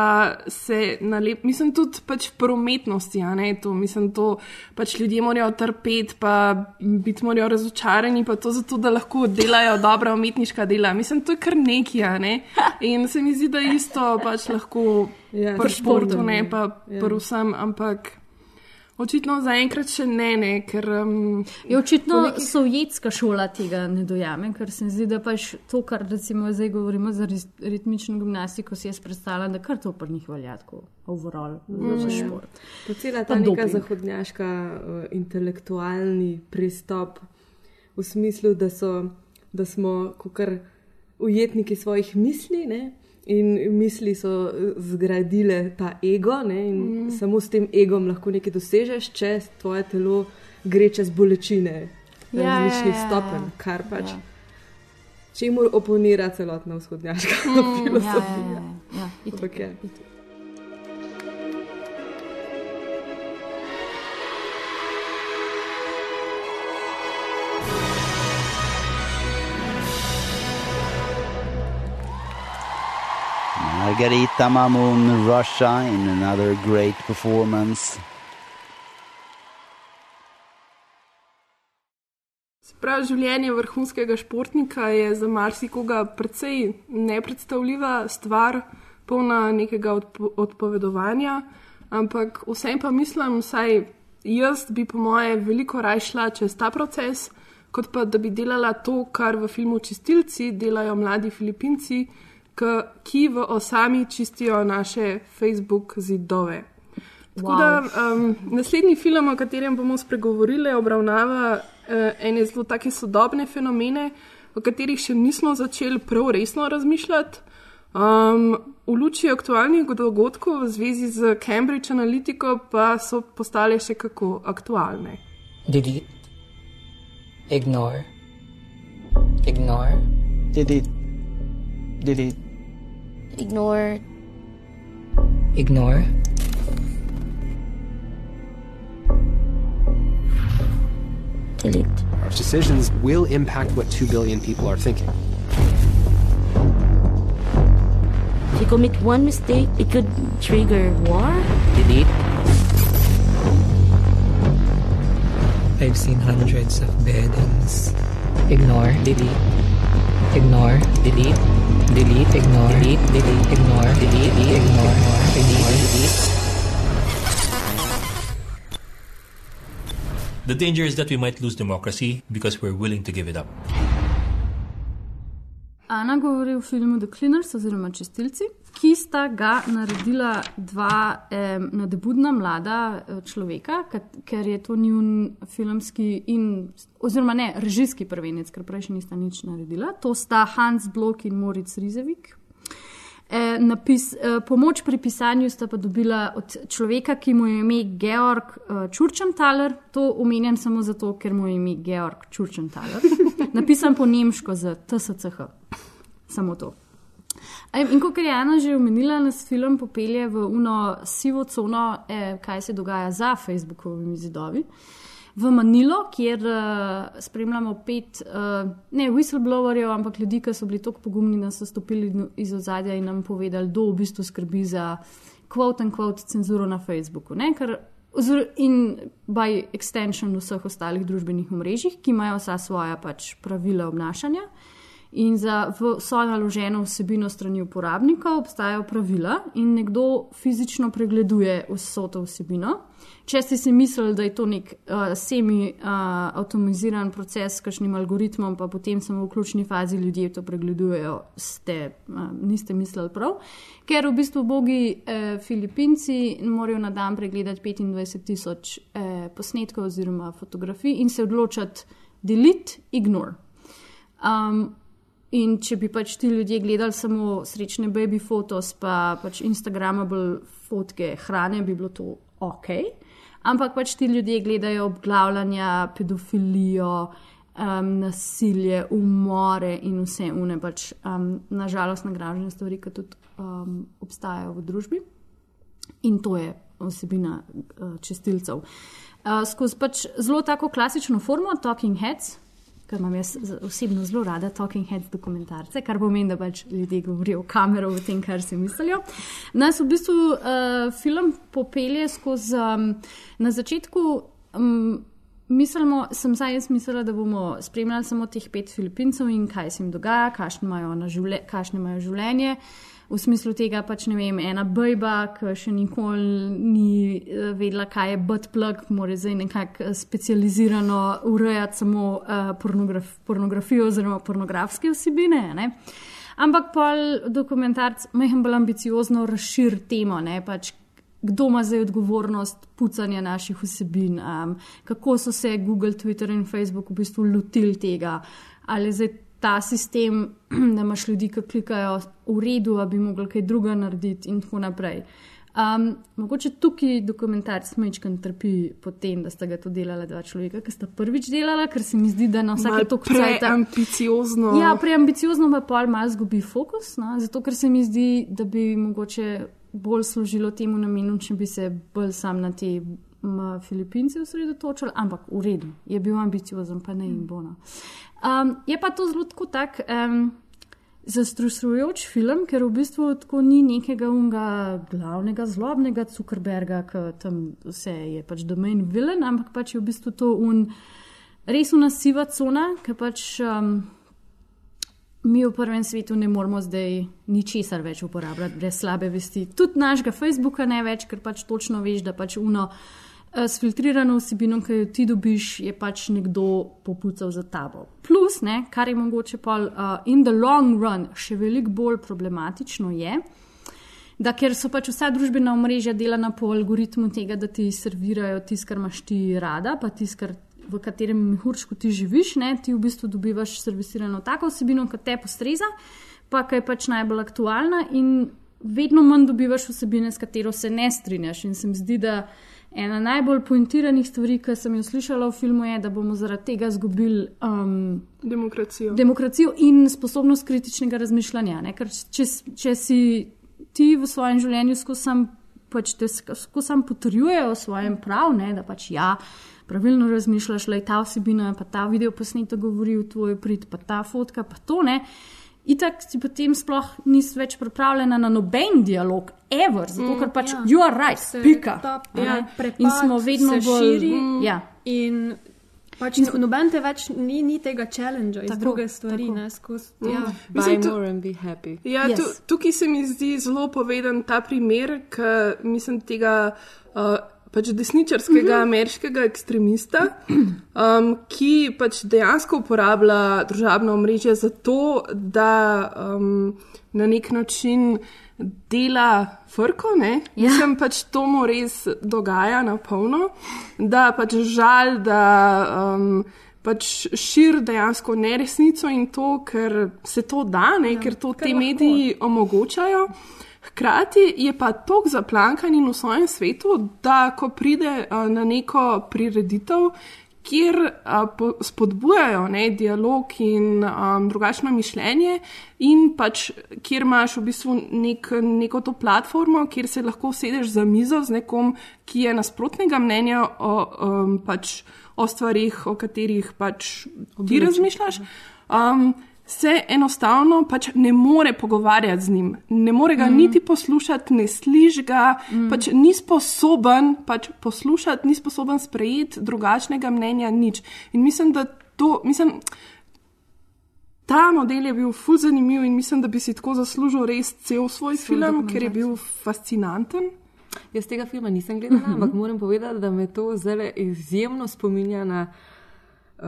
se nalep, mislim tudi pač prometnosti, a ne to, mislim to, pač ljudje morajo trpeti, pa biti morajo razočarani, pa to zato, da lahko delajo dobra umetniška dela. Mislim, to je kar neki, a ne. In se mi zdi, da isto pač lahko ja, pri športu, ne pa ja. pri vsem, ampak. Očitno zaenkrat še ne, ne ker. Um, je očitno neki... sovjetska šola tega ne dojame, ker se mi zdi, da pač to, kar recimo zdaj govorimo za ritmično gimnastiko, si jaz predstavljam, da kar to pri njih velja, kot overall mm. za šport. To cela ta neka zahodnjaška uh, intelektualni pristop v smislu, da, so, da smo kar ujetniki svojih misli. Ne? In misli so zgradile ta ego, ne, in mm. samo s tem egom lahko nekaj dosežeš, če tvoje telo gre čez bolečine ja, različnih ja, ja, stopenj, kar pač ja. čemu oponira celotna vzhodnjaška mm, filozofija. Ja, ja, ja. ja. Margarita Mamun, Russia, in another great performance. Prav življenje vrhunskega športnika je za marsikoga precej nepredstavljiva stvar, polna nekega odpo odpovedovanja, ampak vsem pa mislim, saj jaz bi po moje veliko raje šla čez ta proces, kot pa da bi delala to, kar v filmu Čistilci delajo mladi Filipinci ki v osami čistijo naše Facebook zidove. Wow. Da, um, naslednji film, o katerem bomo spregovorili, obravnava uh, ene zelo take sodobne fenomene, o katerih še nismo začeli prav resno razmišljati. Um, v luči aktualnih dogodkov v zvezi z Cambridge Analytico pa so postale še kako aktualne. Delete, ignore, ignore, delete, delete. Ignore. Ignore. Delete. Our decisions will impact what 2 billion people are thinking. If you commit one mistake, it could trigger war. Delete. I've seen hundreds of beheadings. Ignore. Delete. Ignore. Delete delete, ignore, delete, delete, ignore, delete, delete, ignore, ignore, delete. The danger is that we might lose democracy because we're willing to give it up. Ana govori v filmu The Cleaners oziroma Čistilci, ki sta ga naredila dva eh, nadebudna mlada človeka, ker je to njun filmski in, oziroma ne, režijski prvenec, ker prej še nista nič naredila. To sta Hans Blok in Moritz Rizevik. Eh, napis, eh, pomoč pri pisanju sta pa dobila od človeka, ki mu je ime Georg eh, Čurčentaler. To omenjam samo zato, ker mu je ime Georg Čurčentaler. Napisan po nemško z TSCH samo to. In kot je Jana že omenila, nas film popelje v uno sivo cono, eh, kaj se dogaja za Facebookovimi zidovi. V Manilo, kjer uh, spremljamo pet, uh, ne whistleblowerjev, ampak ljudi, ki so bili tako pogumni, da so stopili iz ozadja in nam povedali, kdo v bistvu skrbi za quote and quote cenzuro na Facebooku. Ne? Ker, in by extension vseh ostalih družbenih omrežjih, ki imajo vsa svoja pač pravila obnašanja. In za vso naloženo vsebino strani uporabnika obstajajo pravila, in nekdo fizično pregleduje vso to vsebino. Če ste si mislili, da je to nek uh, semi-avtomatiziran uh, proces s kakšnim algoritmom, pa potem samo v ključni fazi ljudje to pregledujejo, ste, uh, niste mislili prav. Ker v bistvu bogi eh, Filipinci morajo na dan pregledati 25 tisoč eh, posnetkov oziroma fotografij in se odločiti delete, ignore. Um, In če bi pač ti ljudje gledali samo srečne baby fotos, pa pač Instagramable fotke hrane, bi bilo to ok. Ampak pač ti ljudje gledajo obglavljanja, pedofilijo, um, nasilje, umore in vse une, pač um, nažalost nagražene stvari, ki tudi um, obstajajo v družbi. In to je osebina uh, čestilcev. Uh, skozi pač zelo tako klasično formo, Talking Heads, ker imam jaz osebno zelo rada Talking Heads dokumentarce, kar pomeni, da pač ljudje govorijo v kamero o tem, kar si mislijo. Nas v bistvu uh, film popelje skozi um, na začetku. Um, Mislimo, sem zdaj jaz mislila, da bomo spremljali samo teh pet Filipincev in kaj se jim dogaja, kakšno imajo, živle, imajo življenje. V smislu tega, pač ne vem, ena bajba, ki še nikoli ni eh, vedela, kaj je buttplug, mora zdaj nekako eh, specializirano urejati samo uh, pornograf, pornografijo oziroma pornografske vsebine. Ne? Ampak pa dokumentarc majhen bolj ambiciozno razširi temo, ne? pač kdo ima zdaj odgovornost pucanja naših vsebin, um, kako so se Google, Twitter in Facebook v bistvu lotili tega, ali zdaj ta sistem, <clears throat> da imaš ljudi, ki klikajo v redu, da bi mogli kaj druga narediti in tako naprej. Um, mogoče tukaj dokumentarc smečkan trpi po tem, da sta ga to delala dva človeka, ki sta prvič delala, ker se mi zdi, da na vsake to krat. Preambiciozno. Ja, preambiciozno pa pol malo zgubi fokus, no? zato ker se mi zdi, da bi mogoče bolj služilo temu namenu, če bi se bolj sam na te Filipince osredotočili, ampak v redu, je bil ambiciozen, pa ne in bono. Um, je pa to zelo tak um, zastrusujoč film, ker v bistvu tako ni nekega unga glavnega zlobnega Zuckerberga, ki tam vse je pač domain vilen, ampak pač je v bistvu to un res unasiva cona, ki pač. Um, mi v prvem svetu ne moremo zdaj ničesar več uporabljati brez slabe vesti. Tudi našega Facebooka ne več, ker pač točno veš, da pač uno uh, s filtrirano vsebino, ki jo ti dobiš, je pač nekdo popucal za tabo. Plus, ne, kar je mogoče pa uh, in the long run še veliko bolj problematično je. Da, ker so pač vsa družbena omrežja delana po algoritmu tega, da ti servirajo tisto, kar imaš ti rada, pa tisto, v katerem mehurčku ti živiš, ne, ti v bistvu dobivaš servisirano tako vsebino, kot te postreza, pa kaj je pač najbolj aktualna in vedno manj dobivaš vsebine, s katero se ne strinjaš. In se mi zdi, da ena najbolj pointiranih stvari, ki sem jo slišala v filmu, je, da bomo zaradi tega izgubili um, demokracijo. demokracijo in sposobnost kritičnega razmišljanja. Ne? Ker če, če si ti v svojem življenju skozi sam, pač sam potrjujejo svojem prav, ne? da pač ja pravilno razmišljaš, je ta vsebina, pa ta video posnetek govori v tvoj prid, pa ta fotka, pa to ne. In tako si potem sploh nisi več pripravljena na noben dialog, ever, zato ker pač mm, ja. you are right, pika. Ja, in smo vedno bolj širi. Mm, ja. In pač in, noben te več ni, ni tega challenge iz druge stvari, tako. ne skozi. Mm. Ja, buy more and be happy. Ja, yes. tu, tukaj se mi zdi zelo poveden ta primer, ker mislim tega. Uh, pač desničarskega uh mhm. -huh. ameriškega ekstremista, um, ki pač dejansko uporablja družabno omrežje za to, da um, na nek način dela frko. Ja. Mislim pač to mu res dogaja na polno, da pač žal, da. Um, Pač širi dejansko neresnico in to, ker se to da, ne, ja, ker to te mediji omogočajo. Hkrati je pa tako zaplankan in v svojem svetu, da ko pride uh, na neko prireditev, kjer uh, spodbujajo ne, dialog in um, drugačno mišljenje, in pač kjer imaš v bistvu nek, neko to platformo, kjer se lahko sedeš za mizo z nekom, ki je nasprotnega mnenja o, um, pač, o stvarih, o katerih pač ti razmišljaš. Um, se enostavno pač ne more pogovarjati z njim, ne more ga mm. niti poslušati, ne sliši ga, mm. pač ni sposoben pač poslušati, ni sposoben sprejeti drugačnega mnenja, nič. In mislim, da to, mislim, ta model je bil fuz zanimiv in mislim, da bi si tako zaslužil res cel svoj Svoj film, ker je bil fascinanten. Jaz tega filma nisem gledala, uh. <laughs> -huh. ampak moram povedati, da me to zelo izjemno spominja na, uh,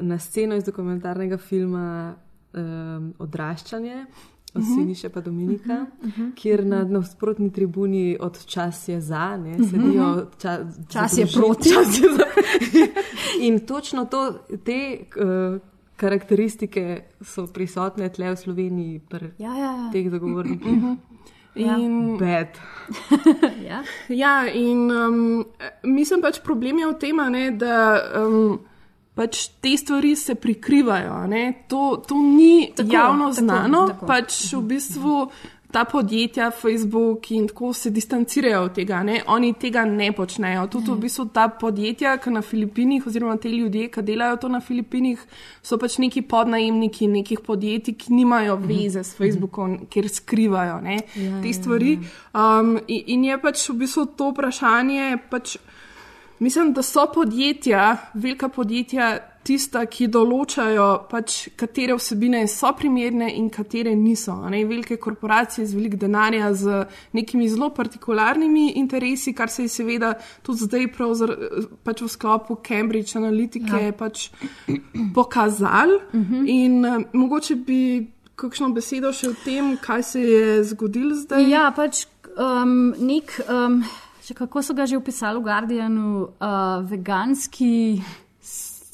na sceno iz dokumentarnega filma um, odraščanje. Od uh -huh. Siniša pa Dominika, uh -huh. kjer na nasprotni tribuni od čas je za, ne, sedijo ča, čas je proti. Čas je za. <laughs> In točno to, te uh, karakteristike so prisotne tle v Sloveniji, pri ja, ja, ja. teh zagovornikih. Uh -huh. In bed. <laughs> ja. ja, in um, mislim pač problem je v tem, da. Um, pač te stvari se prikrivajo. To, to ni tako, javno tako, znano, tako. pač v bistvu ta podjetja, Facebook in tako se distancirajo od tega, ne? oni tega ne počnejo. Tudi v mhm. bistvu ta podjetja, ki na Filipinih, oziroma te ljudje, ki delajo to na Filipinih, so pač neki podnajemniki nekih podjetij, ki nimajo mhm. veze s Facebookom, kjer skrivajo ne? ja, te ja, stvari. Ja. Um, in je pač v bistvu to vprašanje. Pač, Mislim, da so podjetja, velika podjetja, tista, ki določajo, pač, katere vsebine so primerne in katere niso. Ne? Velike korporacije z velik denarja, z nekimi zelo partikularnimi interesi, kar se je seveda tudi zdaj pač v sklopu Cambridge Analytica ja. pač pokazal. Uh mhm. -huh. In uh, mogoče bi kakšno besedo še o tem, kaj se je zgodilo zdaj. Ja, pač um, nek. Um, Kako so ga že opisali v Guardianu, uh, veganski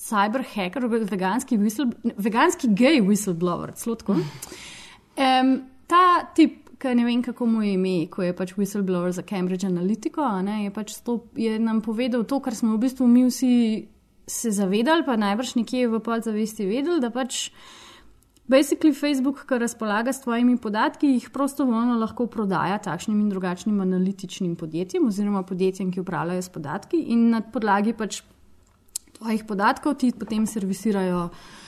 cyberhacker, veganski, whistle, veganski gay whistleblower, slotko. Um, ta tip, ki ne vem, kako mu je ime, ko je pač whistleblower za Cambridge Analytico, ne, je, pač stop, je nam povedal to, kar smo v bistvu mi vsi se zavedali, pa najbrž nekje v podzavesti vedeli, da pač. Basically, Facebook, ki razpolaga s tvojimi podatki, jih prostovoljno lahko prodaja takšnim in drugačnim analitičnim podjetjem oziroma podjetjem, ki upravljajo s podatki in na podlagi pač tvojih podatkov ti potem servisirajo uh,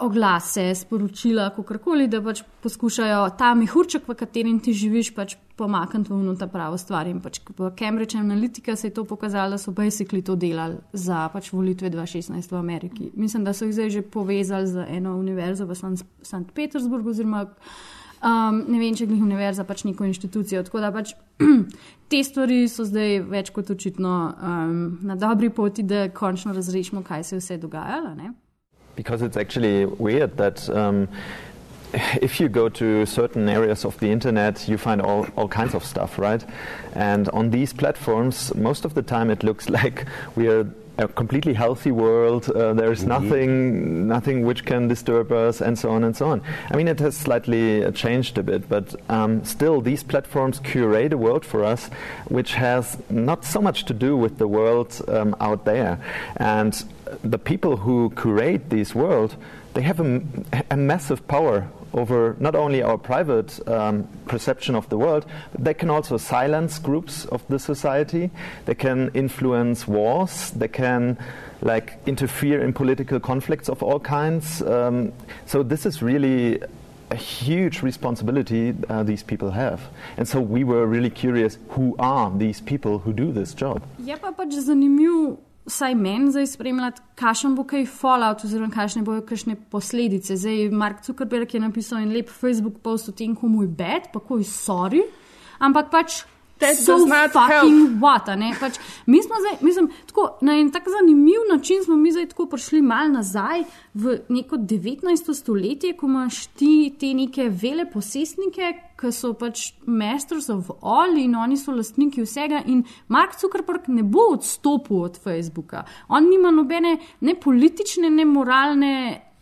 oglase, sporočila, kakorkoli, da pač poskušajo ta mehurček, v katerem ti živiš, pač pomakniti v ta pravo stvar. In pač v Cambridge Analytica se je to pokazalo, da so basically to delali za pač volitve 2016 v Ameriki. Mislim, da so jih zdaj že povezali z eno univerzo v St. Petersburgu oziroma. Um, ne vem, če je univerza pač neko inštitucijo. Tako da pač <clears throat> te stvari so zdaj več kot očitno um, na dobri poti, da končno razrešimo, kaj se je vse dogajalo. Ne? Because it's actually weird that um, if you go to certain areas of the internet, you find all, all kinds of stuff, right? And on these platforms, most of the time it looks <laughs> like we are a completely healthy world. Uh, there's mm-hmm. nothing, nothing which can disturb us, and so on and so on. I mean, it has slightly uh, changed a bit, but um, still, these platforms curate a world for us, which has not so much to do with the world um, out there. And the people who curate this world, they have a, a massive power over not only our private um, perception of the world, but they can also silence groups of the society. They can influence wars. They can like interfere in political conflicts of all kinds. Um, so this is really a huge responsibility uh, these people have. And so we were really curious who are these people who do this job? Je pa pač zanimivo vsaj meni zdaj spremljati, kakšen bo kaj fallout, oziroma kakšne bojo kakšne posledice. Zdaj, Mark Zuckerberg je napisal en lep Facebook post o tem, komu je bed, pa ko je sorry, ampak pač. So fucking what, pač, mi smo zdaj, mislim, tako, na en tak zanimiv način smo mi zdaj tako prišli mal nazaj v neko 19. stoletje, ko imaš ti te neke vele posestnike, ki so pač masters of all in oni so lastniki vsega. In Mark Zuckerberg ne bo odstopil od Facebooka. On nima nobene ne politične, ne moralne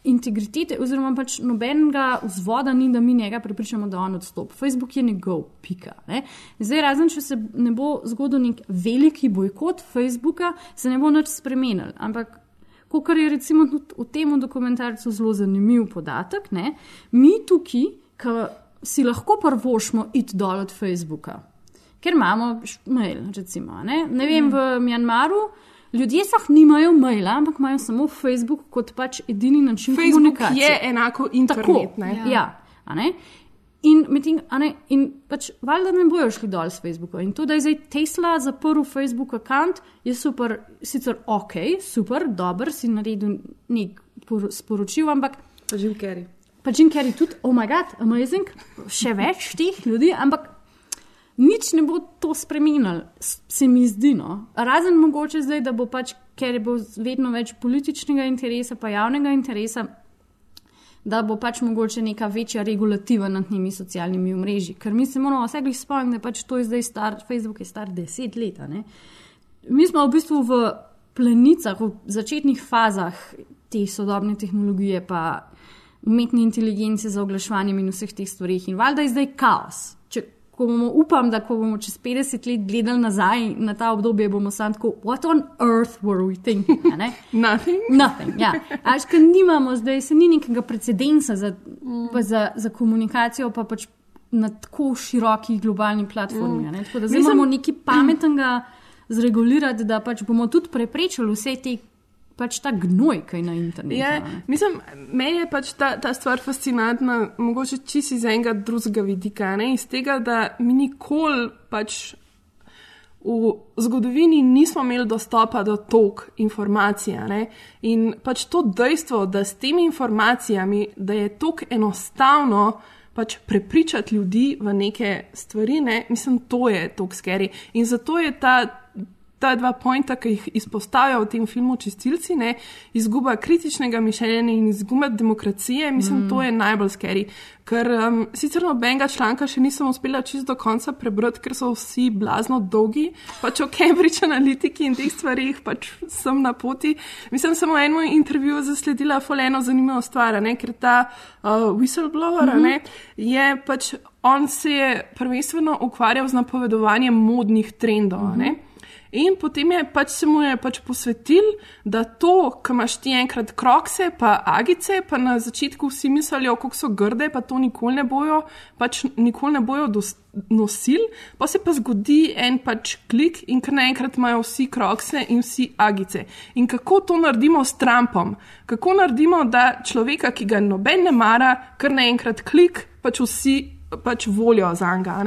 integritete, oziroma pač nobenega vzvoda ni, da mi njega prepričamo, da on odstopi. Facebook je njegov, pika. Ne? Zdaj, razen če se ne bo zgodil nek veliki bojkot Facebooka, se ne bo nič spremenil. Ampak. Kar je recimo v tem dokumentarcu zelo zanimiv podatek, ne? mi tukaj, ki si lahko prvošmo iti dol od Facebooka, ker imamo mail. Recimo, ne? ne vem, mm. v Mjanmaru ljudje sploh nimajo maila, ampak imajo samo Facebook kot pač edini način komunikacije. Facebook je enako internet. Tako, ja. Ja, In, metin, ne, in pač, valjda ne bojo šli dol z Facebooka. In to, da je zdaj Tesla zaprl Facebook račun, je super, sicer ok, super, dober si naredil nek sporočil, ampak. Carrey pa Jim Carrey tudi, oh moj bog, amazing, še več teh ljudi, ampak nič ne bo to spremenilo, se mi zdi. No. Razen mogoče zdaj, da bo pač, ker bo vedno več političnega interesa, pa javnega interesa. Da bo pač mogoče neka večja regulativa nad temi socialnimi mreži. Ker mi se moramo vse glih spomniti, da pač to je zdaj star, Facebook je star deset let. Mi smo v bistvu v plenicah, v začetnih fazah te sodobne tehnologije, pa umetne inteligence za oglaševanje in vseh teh stvarih. In valjda je zdaj kaos. Če ko bomo, upam, da ko bomo čez 50 let gledali nazaj na ta obdobje, bomo sami tako, what on earth were we thinking? <laughs> Nothing. Nothing, ja. Až, ker nimamo, zdaj se ni nekega precedensa za, pa za, za komunikacijo, pa pač na tako široki globalni platformi. ne. Tako da zdaj Mislim- moramo nekaj pametnega zregulirati, da pač bomo tudi preprečili vse te. Pač ta gnoj, ki je na internetu. Je, a ne. mislim, meni je pač ta, ta stvar fascinantna, mogoče čisto iz enega drugega vidika. Ne? Iz tega, da mi nikoli pač v zgodovini nismo imeli dostopa do tok informacij. ne. In pač to dejstvo, da s temi informacijami, da je tako enostavno pač prepričati ljudi v neke stvari, ne? mislim, to je tako skeri. In zato je ta. Ta dva pointa, ki jih izpostavlja v tem filmu Čistilci, ne, izguba kritičnega mišljenja in izguba demokracije, mislim, Mm. to je najbolj skeri. Ker um, sicer nobenega članka še nisem uspela čisto do konca prebrati, ker so vsi blazno dolgi, pač o Cambridge Analytiki in teh stvarih, pač sem na poti. Mislim, samo v enem intervjuju zasledila foleno zanimivo stvar, ne, ker ta uh, whistleblower, mm. -hmm. je pač on se je prvenstveno ukvarjal z napovedovanjem modnih trendov. Mm -hmm. In potem je pač se mu je pač posvetil, da to, kar imaš ti enkrat krokse, pa agice, pa na začetku vsi mislijo, kako so grde, pa to nikoli ne bojo, pač nikoli ne bojo dos- nosili, pa se pa zgodi en pač klik in kar naenkrat imajo vsi krokse in vsi agice. In kako to naredimo s Trumpom? Kako naredimo, da človeka, ki ga noben ne mara, kar naenkrat klik, pač vsi pač volijo za njega.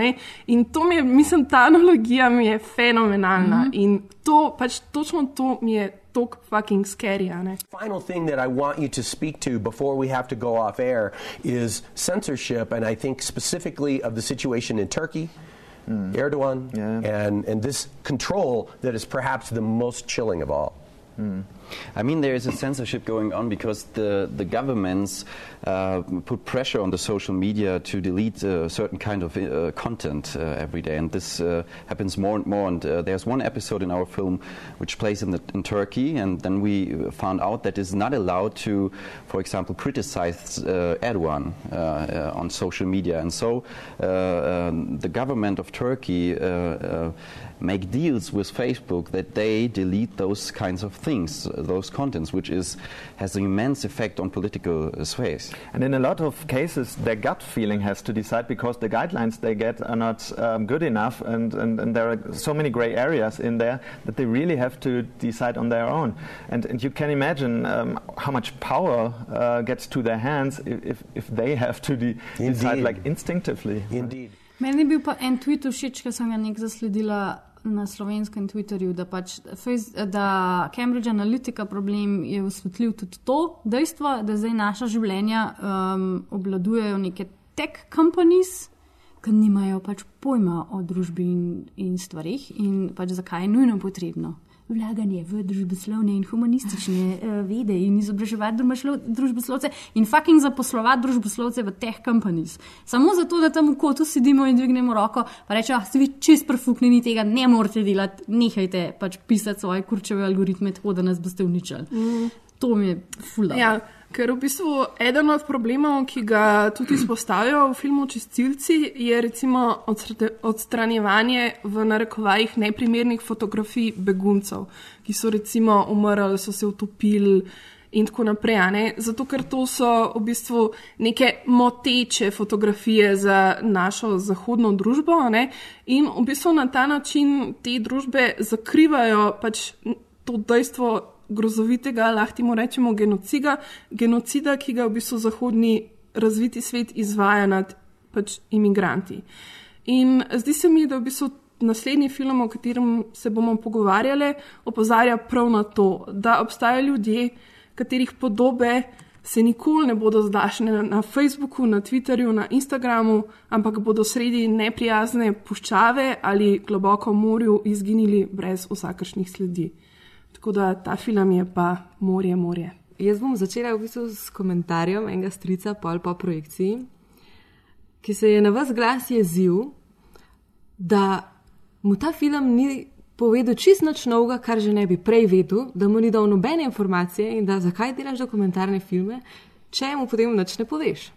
In to mi je, mislim, ta analogija mi je fenomenalna. Mm. -hmm. In to, pač točno to mi je tako fucking scary. Final thing that I want you to speak to before we have to go off air is censorship, and I think specifically of the situation in Turkey. Erdogan and, and this control that is perhaps the most chilling of all. I mean, there is a censorship going on because the, the governments uh, put pressure on the social media to delete a certain kind of uh, content uh, every day, and this uh, happens more and more. And uh, there's one episode in our film which plays in, the, in Turkey, and then we found out that it's not allowed to, for example, criticize uh, Erdogan uh, uh, on social media, and so uh, um, the government of Turkey. Make deals with Facebook that they delete those kinds of things, uh, those contents, which is has an immense effect on political uh, sway's. And in a lot of cases, their gut feeling has to decide because the guidelines they get are not um, good enough, and, and, and there are so many gray areas in there that they really have to decide on their own. And, and you can imagine um, how much power uh, gets to their hands if, if, if they have to de- decide like instinctively. Indeed. Meni je bil pa en tweet všeč, ki sem ga nek zasledila na slovenskem Twitterju, da, pač Face, da Cambridge Analytica problem je osvetlil tudi to dejstvo, da zdaj naša življenja um, obladujejo neke tech companies, ki nimajo pač pojma o družbi in, in stvarih in pač zakaj je nujno potrebno. Vlaganje v družboslovne in humanistične uh, vede in izobraževati družboslo- družboslovce in fucking zaposlovati družboslovce v teh companies. Samo zato, da tam v kotu sedimo in dvignemo roko, pa rečemo, ah, ste vi čist profuknjeni tega, ne morete delati, nehajte pač pisati svoje kurčeve algoritme, tako da nas boste uničili. Mm. To mi je fulano. Ja, ker v bistvu eden od problemov, ki ga tudi izpostavljajo v filmu Čistilci, je recimo odstranjevanje v narekovajih neprimernih fotografij beguncev, ki so recimo umrli, so se utopili. In tako naprej, ne? zato ker to so v bistvu neke moteče fotografije za našo zahodno družbo, ne? in v bistvu na ta način te družbe zakrivajo pač to dejstvo grozovitega, lahko temu rečemo genocida, genocida, ki ga v bistvu zahodni razviti svet izvaja nad pač imigranti. In zdi se mi, da v bistvu naslednji film, o katerem se bomo pogovarjali, opozarja prav na to, da obstajajo ljudje, katerih podobe se nikoli ne bodo zdašne na Facebooku, na Twitterju, na Instagramu, ampak bodo sredi neprijazne puščave ali globoko morju izginili brez vsakršnih sledi. Tako da ta film je pa morje, morje. Jaz bom začela v bistvu s komentarjem enega strica pol po projekciji, ki se je na vas glas jezil, da mu ta film ni povedal čist nič novega, kar že ne bi prej vedel, da mu ni dal nobene informacije in da zakaj delaš dokumentarne filme, če mu potem nič ne poveš.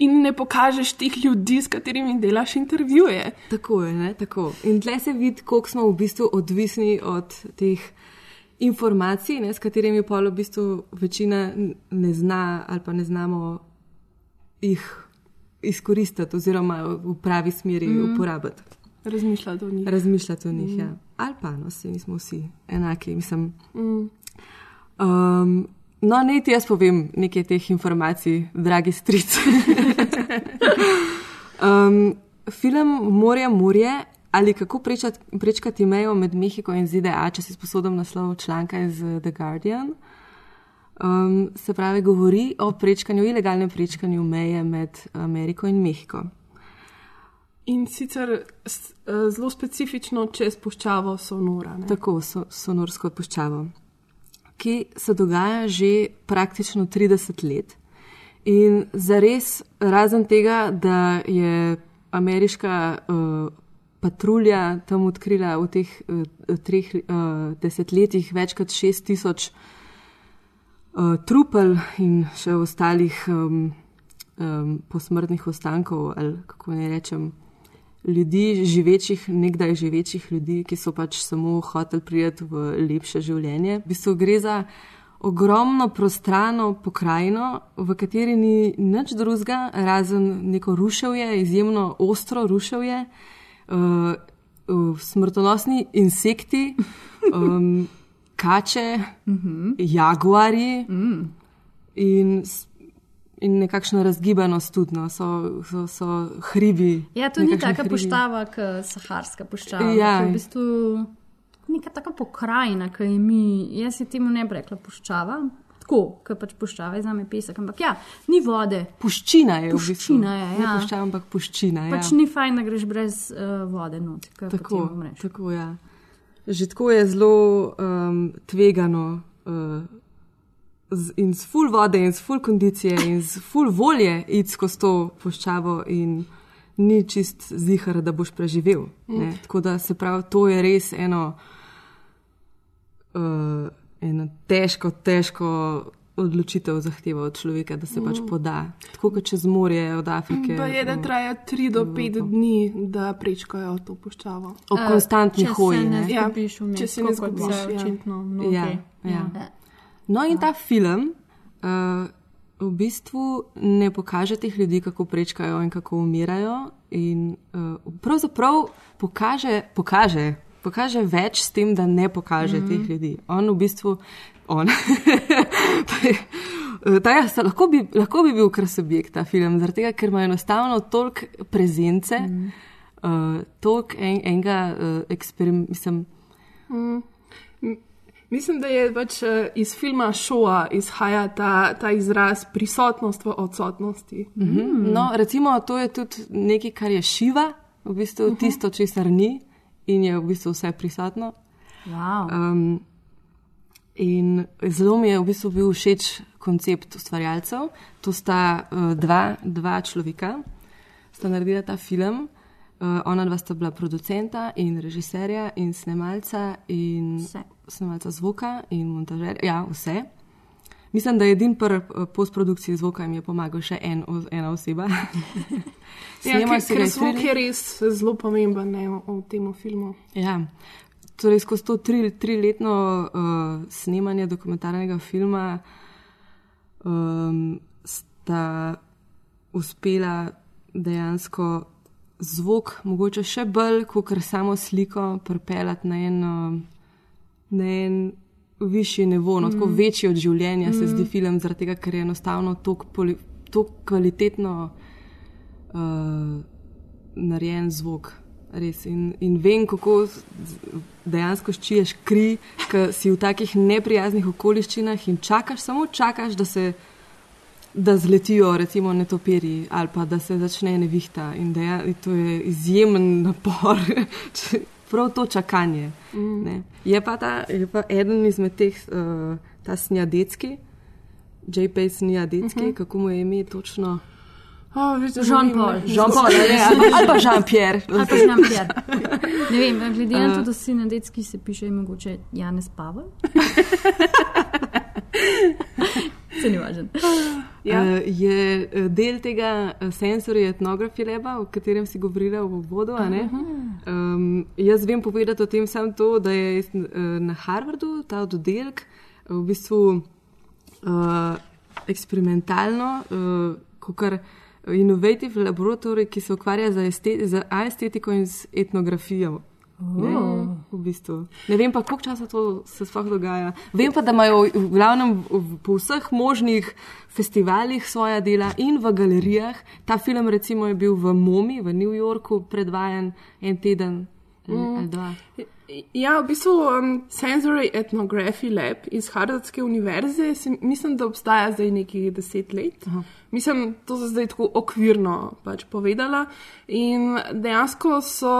in ne pokažeš teh ljudi, s katerimi delaš intervjuje. Tako je, ne? tako. In tle se vidi, koliko smo v bistvu odvisni od teh informacij, ne, s katerimi pa v bistvu večina ne zna ali pa ne znamo jih izkoristiti oziroma v pravi smeri mm. uporabiti. Razmišljati o njih. Razmišljati o njih, mm. ja. Ali pa, no, se nismo vsi enaki, mislim. Mm. Um, no, ne ti jaz povem nekaj teh informacij, dragi strici. um, <laughs> film Morje, Morje ali kako prečati, prečkati mejo med Mehiko in ZDA, če si sposoben naslov članka iz The Guardian. Um, se pravi, govori o prečkanju, ilegalnem prečkanju meje med Ameriko in Mehiko. In sicer uh, zelo specifično čez puščavo Sonora. Ne? Tako, so, sonorsko puščavo, ki se dogaja že praktično 30 let. In za res, razen tega, da je ameriška uh, patrulja tam odkrila v teh uh, treh uh, desetletjih več kot 6000 uh, trupel in še ostalih um, um, posmrtnih ostankov, ali kako ne rečem, ljudi, živečih, nekdaj živečih ljudi, ki so pač samo hoteli priti v lepše življenje. V bistvu gre za ogromno prostrano pokrajino, v kateri ni nič drugega, razen neko ruševje, izjemno ostro ruševje uh, uh, smrtonosni insekti, <laughs> um, kače, mm -hmm. jaguari mm. in, in nekakšna razgibanost tudi, no, so, so, so hribi. Ja, to ni taka puščava, kot saharska puščava. Ja. V bistvu neka taka pokrajina, ki mi, jaz si temu ne bi rekla puščava, tako, kot pač puščava, za me pesek, ampak ja, ni vode. Puščina je, puščina v bistvu. je, ja. ne puščava, ampak puščina. Pač ja. ni fajn, da greš brez uh, vode not. Tako, tako ja. Že tako je zelo um, tvegano. Uh, Z, in s full vode, in s full kondicije, in s full volje iti skozi to puščavo, in ni čist zihar, da boš preživel. Mm. Tako da se pravi, to je res eno. Uh, eno težko, težko odločitev zahteva od človeka, da se mm. pač poda. Tako kot čez morje od Afrike. Pa je, da traja 3 do 5 dni, da prečkajo to puščavo. O uh, konstantni hoji. Ja, če se ne zgodi, ja. očitno mnogo. Ja, ja. ja. No, in ta film. Uh, V bistvu ne kaže teh ljudi, kako prečkajo in kako umirajo. In uh, pravzaprav pokaže, pokaže, pokaže več s tem, da ne pokaže mm -hmm. teh ljudi. On v bistvu, on. <laughs> ta, ja, lahko, bi, lahko bi bil kar subjekt ta film, tega, ker ima enostavno toliko prezence, mm -hmm. uh, toliko en, enega uh, eksperimenta. Mm. Mislim, da je pač iz filma Šoa izhaja ta, ta izraz prisotnost v odsotnosti. Mm -hmm. no, recimo, to je tudi nekaj, kar je šiva, v bistvu uh -huh. tisto, česar ni in je v bistvu vse prisotno. Wow. Um, in zelo mi je v bistvu bil všeč koncept ustvarjalcev. To sta uh, dva, dva človeka, sta naredila ta film. Uh, ona dva sta bila producenta in režiserja in snemalca in vse. snemalca zvoka in montažerja. Ja, vse. Mislim, da je edin pri postprodukciji zvoka jim je pomagal še en, ena oseba. <laughs> ja, ker, ker zvok je res zelo pomemben ne, v tem filmu. Ja. Torej, skozi to tri, triletno uh, snemanje dokumentarnega filma um, sta uspela dejansko zvok, mogoče še bolj kot samo sliko, pripeljati na eno. Na en višji nivo, no, mm. tako večji od življenja mm. se zdi film, zaradi tega, ker je enostavno tako kvalitetno uh, narejen zvok. In, in vem, kako dejansko ščiješ kri, ki si v takih neprijaznih okoliščinah in čakaš, samo čakaš, da se. Da zletijo, recimo, netopiri ali pa da se začne nevihta, in da je to izjemen napor, <laughs> prav to čakanje. Mm. Je, pa ta, je pa eden izmed teh, uh, ta snjadecki, J.P. snjadecki, mm -hmm. kako mu je ime točno. Oh, Jean-Paul. Jean-Paul, ja, <laughs> ali pa Jean-Pierre. ali pa Jean-Pierre. Ne vem, glede na to, da si na detski se piše, je mogoče Janez Pavel. <laughs> Se ni važen. <laughs> Ja. uh, je uh, del tega uh, sensorja etnografije leba, o katerem si govorila v vodu. Um, jaz vem povedati o tem samo to, da je na Harvardu ta oddelek v bistvu uh, eksperimentalno, uh, kar inovativ laboratorij, ki se ukvarja z, estet z estetiko in z etnografijo. Ne, v bistvu. ne vem pa, koliko časa to se sploh dogaja. Vem pa, da imajo v glavnem po vseh možnih festivalih svoja dela in v galerijah. Ta film recimo je bil v Momi v New Yorku predvajan en teden ali- Mm. dva. Ja, v bistvu um, Sensory Ethnography Lab iz Harvardske univerze, se, mislim, da obstaja zdaj nekih deset let. Aha. Mislim, to se zdaj tako okvirno pač povedala. In dejansko so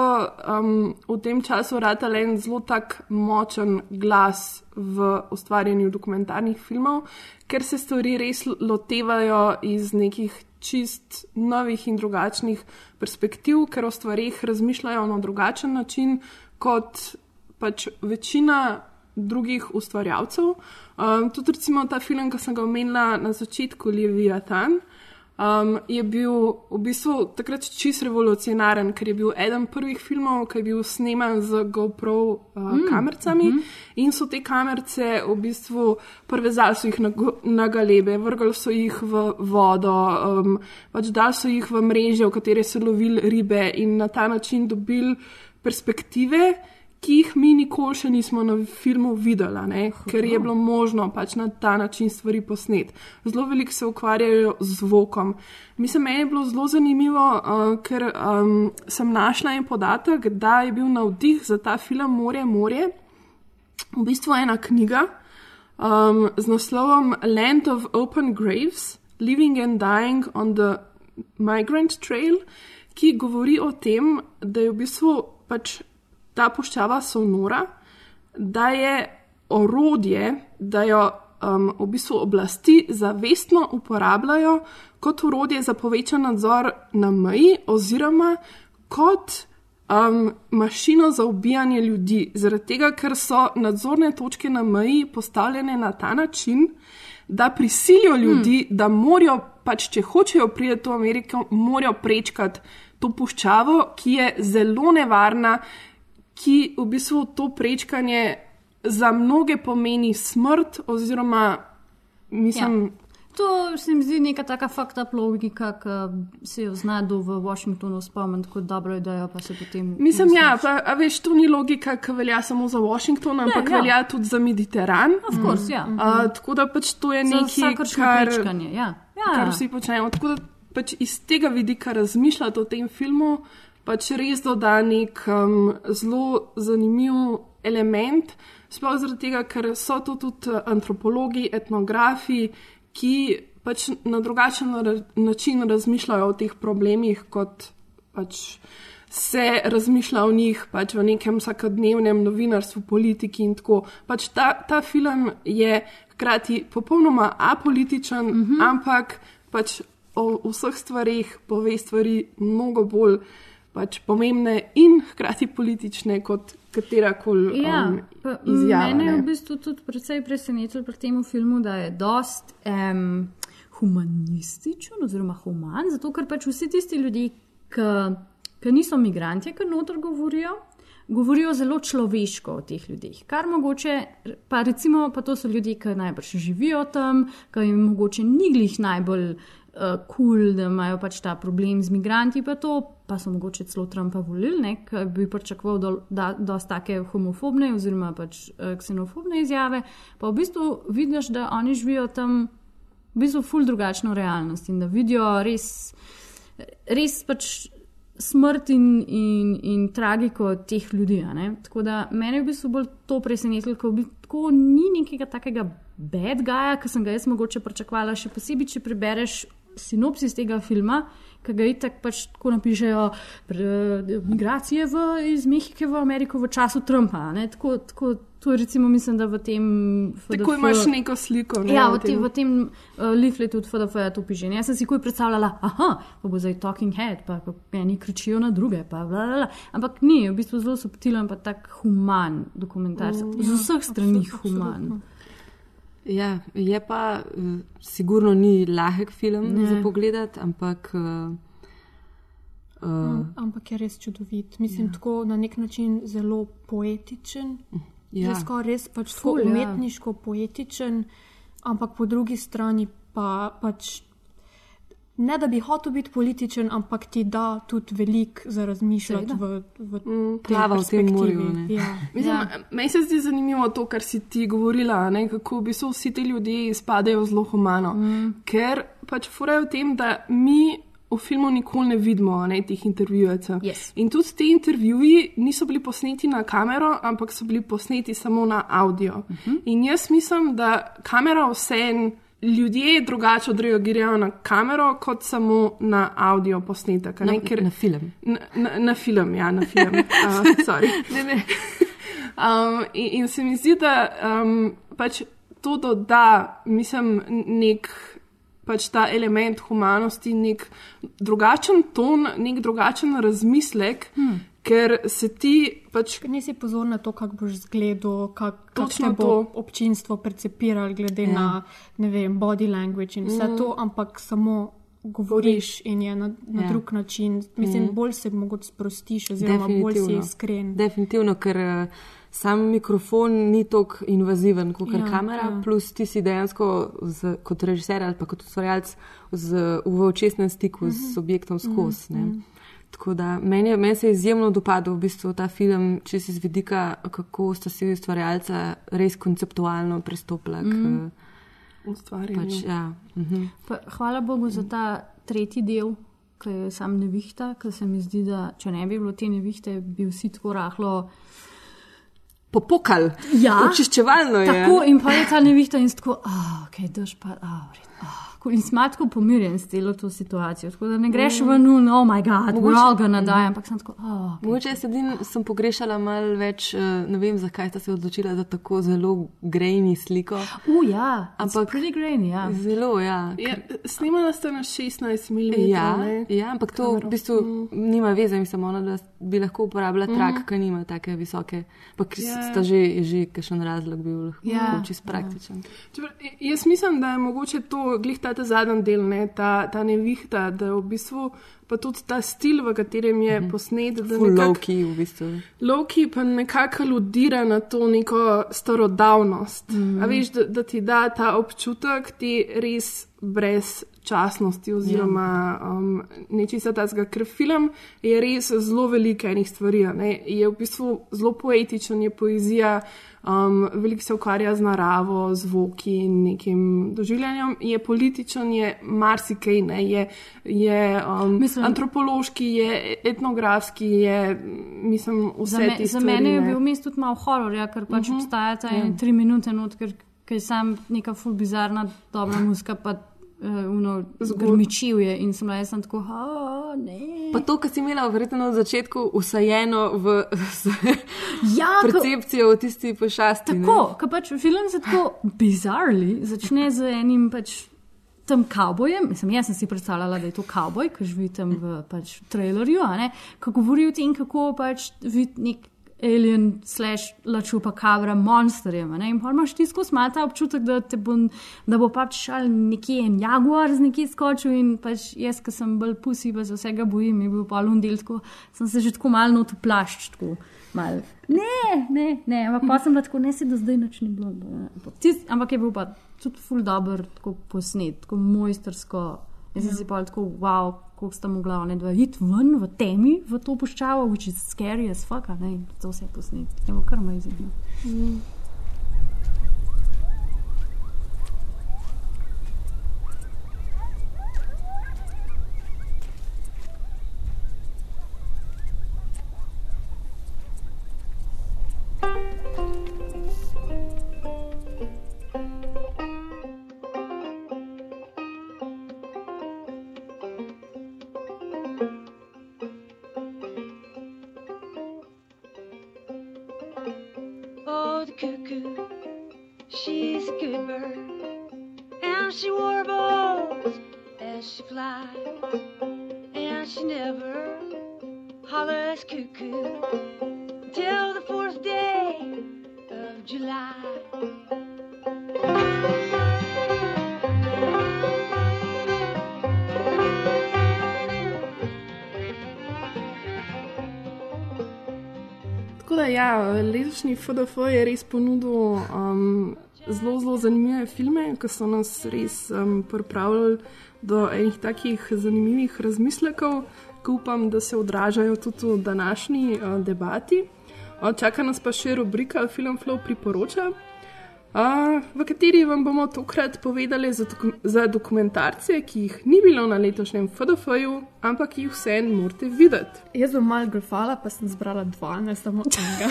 um, v tem času ratale en zelo tak močen glas v ustvarjanju dokumentarnih filmov, ker se stvari res lotevajo iz nekih čist novih in drugačnih perspektiv, ker o stvarih razmišljajo na drugačen način kot pač večina drugih ustvarjalcev. Um, tudi recimo ta film, ki sem ga omenila na začetku, Leviathan, um, je bil v bistvu takrat čist revolucionaren, ker je bil eden prvih filmov, ki je bil sneman z GoPro uh, mm, kamercami mm -hmm. in so te kamerce v bistvu prevezali so jih na, na galebe, vrgli so jih v vodo, um, pač dali so jih v mreže, v katere so lovili ribe in na ta način dobili perspektive, ki jih mi nikoli še nismo na filmu videli, ne? ker je bilo možno pač na ta način stvari posneti. Zelo veliko se ukvarjajo z zvokom. Mislim, meni je bilo zelo zanimivo, uh, ker um, sem našla en podatek, da je bil navdih za ta film Morje, Morje, v bistvu ena knjiga um, z naslovom Land of Open Graves: Living and Dying on the Migrant Trail, ki govori o tem, da je v bistvu pač ta puščava sonora, da je orodje, da jo um, v bistvu oblasti zavestno uporabljajo kot orodje za povečan nadzor na meji, oziroma kot um, mašino za ubijanje ljudi. Zaradi tega, ker so nadzorne točke na meji postavljene na ta način, da prisilijo ljudi, mm. da morajo, pač, če hočejo priti v Ameriko, morajo prečkati to puščavo, ki je zelo nevarna, ki v bistvu to prečkanje za mnoge pomeni smrt, oziroma mislim. Ja. To se mi zdi neka taka fakta logika, ki se jo zna do v Washingtonu spomniti kot dobro idejo, pa se potem. Mislim, ja, pa, a veš, to ni logika, ki velja samo za Washington, ampak ja. velja tudi za Mediteran. Of course, ja. A, tako da pač to je nekaj, kar, prečkanje, ja. Ja. kar vsi počnemo. Tako da pač iz tega vidika razmišljati o tem filmu, pač res doda nek um, zelo zanimiv element. Sploh zaradi tega, ker so to tudi antropologi, etnografi, ki pač na drugačen način razmišljajo o teh problemih, kot pač se razmišlja o njih pač v nekem vsakodnevnem novinarstvu, politiki in tako. Pač ta, ta film je hkrati popolnoma apolitičen, mm -hmm. ampak pač o vseh stvarih pove stvari mnogo bolj pač pomembne in hkrati politične kot katerakoli Ja, um, izjava. mene je v bistvu tudi precej presenetilo pri tem filmu, da je dost um, humanističen oziroma human, zato ker pač vsi tisti ljudje, ki niso migranti, ki noter govorijo, govorijo zelo človeško o teh ljudeh. Kar mogoče, pa recimo, pa to so ljudje, ki najbrž živijo tam, ki jim mogoče ni glih najbolj kul, uh, cool, da imajo pač ta problem z migranti, pa to, pa so mogoče celo Trumpa volili, ker bi pričakoval do, da, dosta take homofobne oziroma pač uh, ksenofobne izjave. Pa v bistvu vidiš, da oni živijo tam v bistvu ful drugačno realnost in da vidijo res, res pač smrt in, in, in tragiko teh ljudi. Tako da mene v bistvu bolj to presenetilo, ker v bistvu ni nekega takega bad guya, ki sem ga jaz mogoče pričakovala, še posebej, če prebereš sinopsis tega filma, ki ga itak pač tako napišejo, migracije v, iz Mehike v Ameriko v času Trumpa. ne. Tako, tako, to je recimo, mislim, da v tem. Tako imaš neko sliko. Ne, Ja, v tem, v tem uh, leafletu od FDF to piše. Jaz sem si kuj predstavljala, aha, pa bo zdaj talking head, pa eni kričijo na druge. Pa, bla, bla, bla. Ampak ni, v bistvu zelo subtilen, pa tak human dokumentar. Mm, Z ja, vseh strani absolutno, human. absolutno. Ja, je pa uh, sigurno ni lahek film Ne. za pogled, ampak. Uh, uh, Ampak je res čudovit. Mislim, ja. tako na nek način zelo poetičen. Ja. Ja. Skoraj res pač tako Ful, ja. umetniško poetičen, ampak po drugi strani pa pač. Ne da bi hotel biti političen, ampak ti da tudi veliko za razmišljati v, v tej plava v tem morju, ne. Ja. Mislim, ja. Meni se zdi zanimivo to, kar si ti govorila, ne, kako v bistvu vsi ti ljudje izpadejo zelo humano. Mm. Ker pač furajo v tem, da mi v filmu nikoli ne vidimo ne, teh intervjujecev. Yes. In tudi ti intervjuji niso bili posneti na kamero, ampak so bili posneti samo na audio. Uh -huh. In jaz mislim, da kamera vseeno. Ljudje drugače odreagirajo na kamero, kot samo na audio posnetek. Na- ker- na film. Na, na, na film, ja, na film. <laughs> Uh, ne, ne. <laughs> Um, in, in se mi zdi, da um, pač to doda, mislim, nek pač ta element humanosti, nek drugačen ton, nek drugačen razmislek, hmm. Ker se ti pač. Nisi pozorna na to, kako boš zgledal, kak, te bo to. občinstvo percepiralo, glede Ja. na ne vem, body language in vse mm. to, ampak samo govoriš in je na, na Ja. drug način. Mislim, mm. bolj se mogoče sprostiš, oziroma bolj si iskren. Definitivno, ker eh, sam mikrofon ni tako invaziven kot Ja, kamera, ja. plus ti si dejansko z, kot režiser ali pa kot ustvarjalec v očesnem stiku mm -hmm. z objektom skozi. Mm. -hmm. Tako da meni, je- meni se je izjemno dopadel v bistvu ta film, če si z vidika, kako sta si ustvarjalca res konceptualno pristopila. Mm. Ustvarjanju. Pač, ja. mhm. Pa, hvala Bogu za ta tretji del, ki je sam nevihta, ker se mi zdi, da če ne bi bilo te nevihte, bi vsi tako rahlo. Popokal. Ja, Očiščevalno je. Tako in pa je ta nevihta in tako, ah, ok, daš pa, ah, vred, In smatko pomirjen s celo to situacijo. Tako da ne greš Mm. ven, no, oh moj bog, gonna die, Mhm. ampak sem tako, ah. Okay. Mogoče jaz edin sem pogrešala malo več, eh, ne vem, zakaj sta se odločila za tako zelo grejni sliko. Uh, ja, ampak pretty grainy, ja. Zelo, ja. Ja, snimala ste na 16 mm. Ja, ne? ja, ampak to v bistvu nima veze, mislim, ona, da bi lahko uporabila Mhm. trak, ki nima take visoke. Pa ki Ja. sta že, je že kakšen razlog bil lahko Ja. čist praktičen. Čeprav, jaz mislim, da je mogoče to, glih ta, ta zadnji del, ne, ta, ta nevihta, da je v bistvu pa tudi ta stil, v katerem je posnet, da Full nekako- low-key v bistvu. Loki pa nekako aludira na to neko starodavnost. Mm. A veš, da, da ti da ta občutek te res brezčasnosti oziroma um, nečesa tazga, ker film je res zelo veliko enih stvari. Ne? Je v bistvu zelo poetičen, je poezija, um, veliko se ukvarja z naravo, zvoki in nekim doživljanjem, je političen, je marsikaj, ne? je, je um, Mislim- antropološki, je etnografski, je mislim, vse Za, me, za mene je ne. bil vmes tudi malo horor, ja, ker pač uh Mhm. -huh. obstajata Ja. ene tri minute not, ker, ker je sam neka ful bizarna, dobra muzika, pa uno zgrmičil je in sem bila jaz sem tako, a ne. Pa to, kar si imela verjetno na začetku usajeno v Ja, ko- percepcijo v tisti pošasti. Tako, ker pač film se tako bizarli začne z enim pač. Tam kavbojem, mislim, jaz sem si predstavljala, da je to kavboj, ki živi tam v pač, trailerju, ko govori o tem, kako pač vidi nek alien, slash, lačupa kabra, monsterjem. Ne, in pa imaš ti skozi malo ta občutek, da, te bo, da bo pač šel nekje en jaguar z nekje skočil in pač jaz, ki sem bolj pusi, pa se vsega bojim, je bil pa lundel, tako sem se že tako malo not uplašč, tako malo. Ne, ne, ne, ampak pa sem bila tako, ne se do zdaj nič ni bilo. Tist, ampak je bil pa tudi ful dobr, tako posnet, tako mojstersko. Jaz sem si pa tako, wow, koliko sta mogla ne dva iti ven v temi, v to puščavo, which is scary as fuck, ne, in to posnet. Je bilo kar amazing. no. Oh, cuckoo, she's a good bird, and she warbles as she flies, and she never hollers cuckoo till the fourth day of July. Ja, letošnji FDF je res ponudil um, zelo, zelo zanimive filme, ki so nas res um, pripravljali do enih takih zanimivih razmislekov, ki upam, da se odražajo tudi v današnji uh, debati. O, čaka nas pa še rubrika Film Flow priporoča v kateri vam bomo tokrat povedali za, doku za dokumentarce, ki jih ni bilo na letošnjem FDF-ju, ampak jih vseeno morate videti. Jaz bom malo grafala, pa sem zbrala dva, ne samo enega.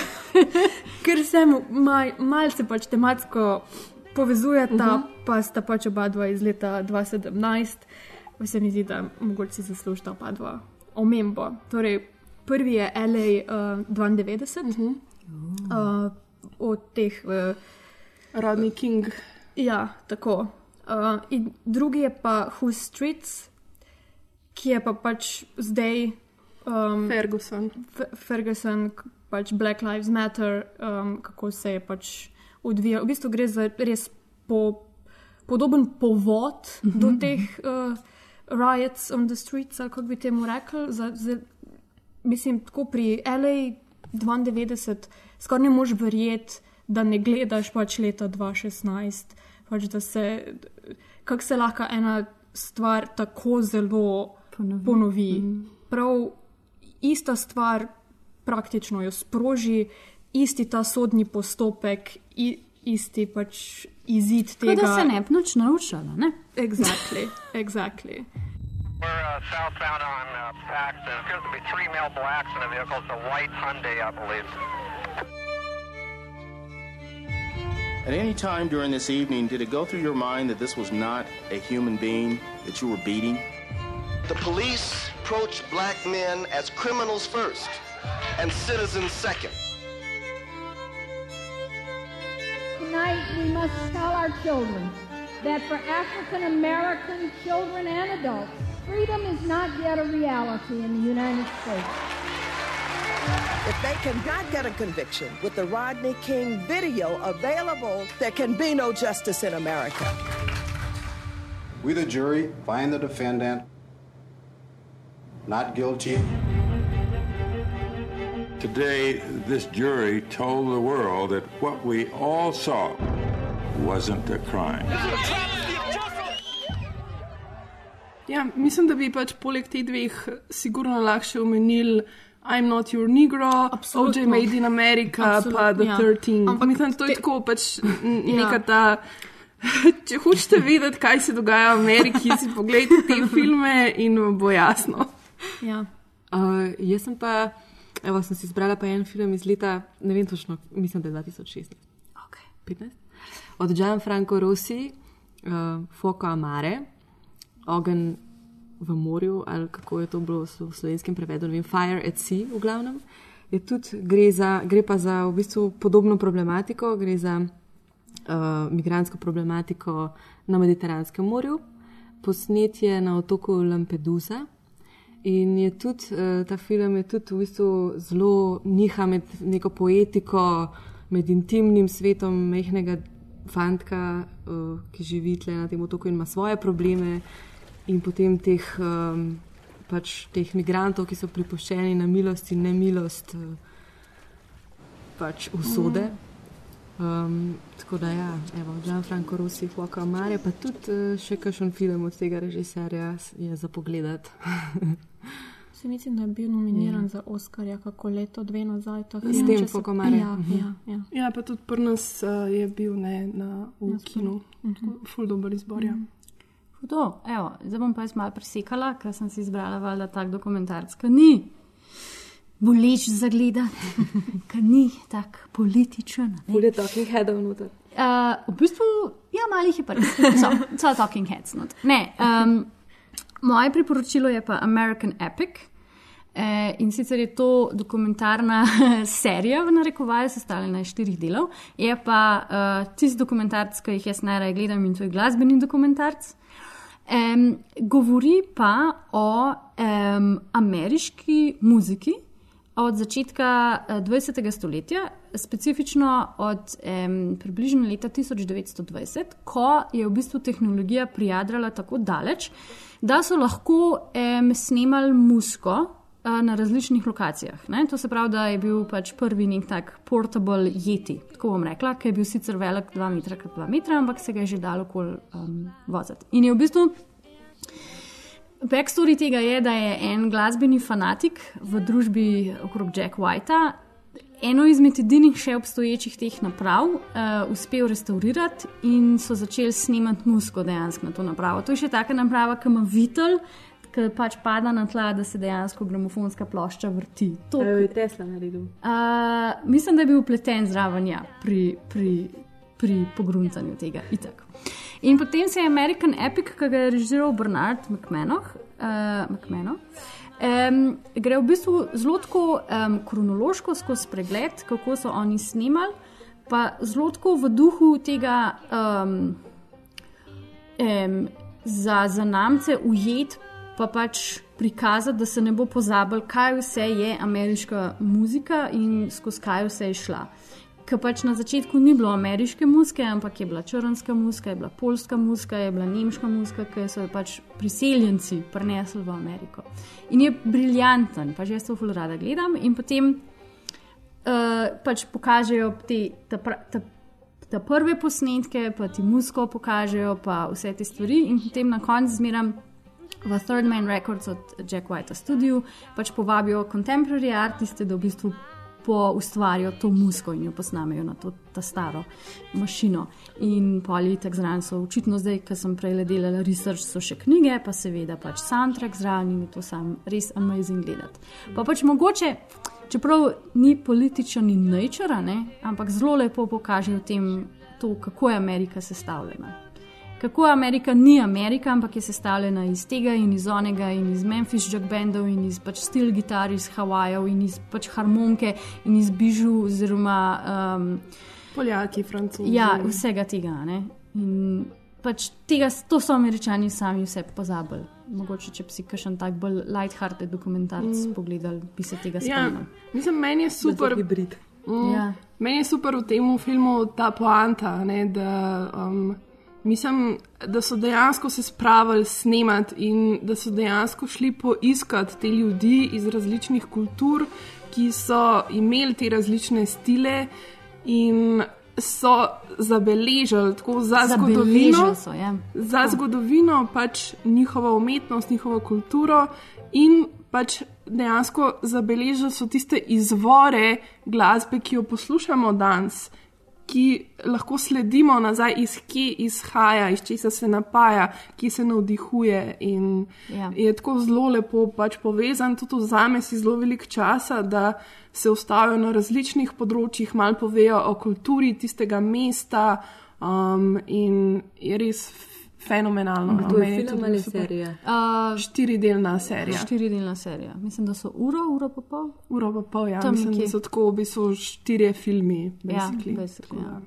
<laughs> Ker se mal, malce pač tematsko povezujeta, uh mhm. -huh. pa sta pač oba dva iz leta 2017, pa se mi zdi, da mogoče si zaslužita oba dva omembo. Torej, prvi je LA uh, 92, uh -huh. uh, od teh. Uh, Rodney King. Ja, tako. Uh, in drugi je pa Who Streets, ki je pa pač zdaj. Um, Ferguson. Ferguson, pač Black Lives Matter, um, kako se je pač odvijal. V bistvu gre za res po, podoben povod mm -hmm. do mhm. teh uh, riots on the streets, kako bi temu rekel. Za, za, mislim, tako pri LA 92 skoraj ne moš verjeti da ne gledaš pač leta 2016, pač da se, kako se lahko ena stvar tako zelo ponovi. ponovi. Mm. Prav ista stvar praktično jo sproži, isti ta sodni postopek, i, isti pač izid tega. Da se ne bi noč naučila, ne? Exactly, exactly. We're uh, southbound on uh, Paxton. There appears to be three male blacks in a vehicle. It's a white Hyundai, I believe. At any time during this evening, did it go through your mind that this was not a human being that you were beating? The police approach black men as criminals first and citizens second. Tonight, we must tell our children that for African American children and adults, freedom is not yet a reality in the United States. If they cannot get a conviction with the Rodney King video available, there can be no justice in America. We, the jury, find the defendant not guilty. Today, this jury told the world that what we all saw wasn't a crime. Ja, mislim, da bi pač poleg teh dveh sigurno lahko omenili I'm not your negro, OJ made in America, Absolutno, pa The ja. 13. Ampak mislim, to je tako pač ja. neka ta. <laughs> Če hočete vedeti, kaj se dogaja v Ameriki, si pogledajte te <laughs> filme in bo jasno. Ja. Uh, jaz sem pa, evo, sem si izbrala pa en film iz leta, ne vem točno, mislim, da je 2016. Okay. 15. Od Gianfranco Rossi, uh, Foco Amare, Ogen v morju, ali kako je to bilo v slovenskem prevedu, ne vem, Fire at Sea, v glavnem. Tudi, gre, za, gre pa za v bistvu podobno problematiko, gre za uh, migransko problematiko na Mediteranskem morju. Posnet je na otoku Lampedusa in je tudi uh, ta film je tudi v bistvu zelo niha med neko poetiko, med intimnim svetom mehkega fantka, uh, ki živi tle na tem otoku in ima svoje probleme in potem teh, um, pač teh migrantov, ki so pripuščeni na milost in nemilost uh, pač usode. Um, tako da, ja, evo, Gianfranco Rossi, Fuoco Amare, pa tudi uh, še kakšen film od tega režiserja je za pogled. <laughs> Se mislim, da je bil nominiran ja. za Oscarja, kako leto, dve nazaj. S tem Fuoco Amare. Ja, mhm. ja, ja. ja, pa tudi pri nas uh, je bil ne, na, v na kinu. Mhm. Ful dober izbor. Ja. Mhm. Hudo, evo, zdaj bom pa jaz malo presekala, ker sem si izbrala valjda tak dokumentarc, ki ni boleč za gledati, <laughs> ki ni tak političen. Bude talking head vnutar. Uh, v bistvu, ja, malih je pa res. So, so talking heads not. Ne, um, moje priporočilo je pa American Epic. Eh, in sicer je to dokumentarna <laughs> serija, v narekovaju, sestavljena iz štirih delov. Je pa uh, tisti dokumentarc, ki jih jaz najraje gledam, in to je glasbeni dokumentarc. Um, govori pa o um, ameriški muziki od začetka 20. Eh, stoletja, specifično od um, približno leta 1920, ko je v bistvu tehnologija prijadrala tako daleč, da so lahko um, snemali musko. Uh, uh, na različnih lokacijah. Ne? To se pravi, da je bil pač prvi nek tak portable jeti, tako bom rekla, ki je bil sicer velik 2 metra krat 2 metra, ampak se ga je že dalo kol um, voziti. In je v bistvu. Backstory tega je, da je en glasbeni fanatik v družbi okrog Jack Whitea eno izmed edinih še obstoječih teh naprav uh, uspel restaurirati in so začeli snemati musko dejansko na to napravo. To je še taka naprava, ki ima vitel, ki pač pada na tla, da se dejansko gramofonska plošča vrti. To je Tesla naredil. Uh, mislim, da je bil upleten zraven ja, pri, pri, pri pogruncanju tega. Itak. In potem se je American Epic, ki ga je režiral Bernard McMahon. Uh, Um, gre v bistvu zelo um, kronološko skozi pregled, kako so oni snimali, pa zelo v duhu tega um, um, za, za namce ujet, pa pač prikazati, da se ne bo pozabil, kaj vse je ameriška muzika in skozi kaj vse je šla ker pač na začetku ni bilo ameriške muske, ampak je bila črnska muska, je bila polska muska, je bila nemška muska, ki so jo pač priseljenci prenesli v Ameriko. In je briljanten, pa že jaz to zelo rada gledam. In potem uh, pač pokažejo te, ta, ta, ta prve posnetke, pa ti musko pokažejo, pa vse te stvari, in potem na koncu zmeram. V Third Man Records od Jack Whitea studiu pač povabijo contemporary artiste, da v bistvu ustvarijo to musko in jo posnamejo na to staro mašino. In poli tak zraven so očitno zdaj, ker sem prej delala research, so še knjige, pa seveda pač soundtrack zraven in je to sam res amazing gledati. Pa pač mogoče, čeprav ni političen in nature, ampak zelo lepo pokaže v tem, to, kako je Amerika sestavljena kako Amerika ni Amerika, ampak je sestavljena iz tega in iz onega, in iz Memphis Jack Bandov, in iz pač stil gitar iz Havajev, in iz pač harmonike, in iz bižu, oziroma um, Poljaki, Francozi. Ja, vsega tega. Ne? In pač tega, to so američani sami vse pozabili. Mogoče, če bi si kakšen tak bolj light-hearted dokumentarc mm. pogledal, bi se tega spomnil. Ja, mislim, meni je super. Mm, ja. Meni je super v tem filmu ta poanta, ne, da um, Mislim, da so dejansko se spravili snemati in da so dejansko šli poiskati te ljudi iz različnih kultur, ki so imeli te različne stile in so zabeležili tako za zgodovino, so, ja. za zgodovino pač njihovo umetnost, njihovo kulturo in pač dejansko zabeležili so tiste izvore glasbe, ki jo poslušamo danes ki lahko sledimo nazaj, iz kje izhaja, iz česa se napaja, ki se navdihuje. In ja. je tako zelo lepo pač povezan, tudi za me si zelo velik čas, da se ustavijo na različnih področjih, malo povejo o kulturi tistega mesta. Um, in je res fenomenalno. No. To je film ali serija? Uh, štiridelna serija. Štiridelna serija. Mislim, da so uro, uro pa pol. Uro pa pol, ja. Tam Mislim, kje? da so tako v bistvu štirje filmi. Ja, basically, ja.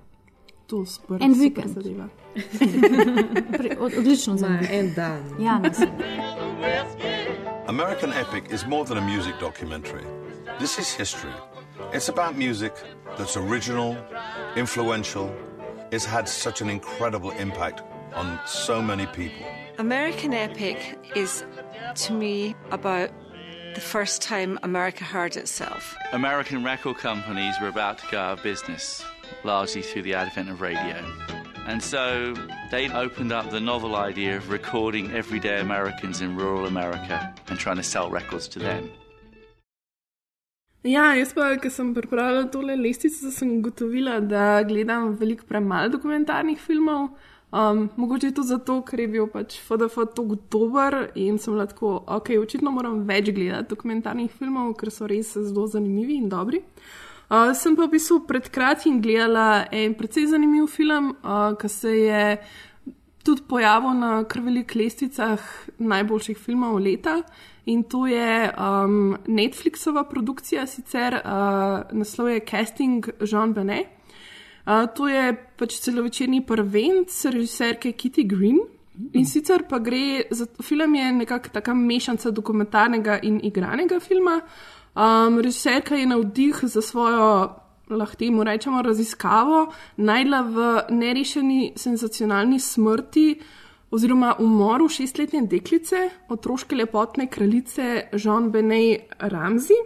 To sporo. <laughs> En vikend. Odlično za me. En dan. Ja, American Epic is more than a music documentary. This is history. It's about music that's original, influential, it's had such an incredible impact on so many people. American Epic is, to me, about the first time America heard itself. American record companies were about to go out of business, largely through the advent of radio. And so they opened up the novel idea of recording everyday Americans in rural America and trying to sell records to them. Ja, jaz pa, ker sem pripravila tole lestvico, sem ugotovila, da gledam veliko premalo dokumentarnih filmov. Um, mogoče je to zato, ker je bil pač FDF tako dober in sem lahko, ok, očitno moram več gledati dokumentarnih filmov, ker so res zelo zanimivi in dobri. Uh, sem pa v bistvu pred kratkim gledala en precej zanimiv film, uh, ki se je tudi pojavil na krvelik lestvicah najboljših filmov leta. In to je um, Netflixova produkcija, sicer uh, naslov je Casting Jean Benet to je pač celovečerni prvenc režiserke Kitty Green. In sicer pa gre za film, je nekako taka mešanca dokumentarnega in igranega filma. Um, režiserka je navdih za svojo, lahko temu rečemo, raziskavo, najdla v nerešeni senzacionalni smrti oziroma umoru šestletne deklice, otroške lepotne kraljice Jean Benet Ramsey.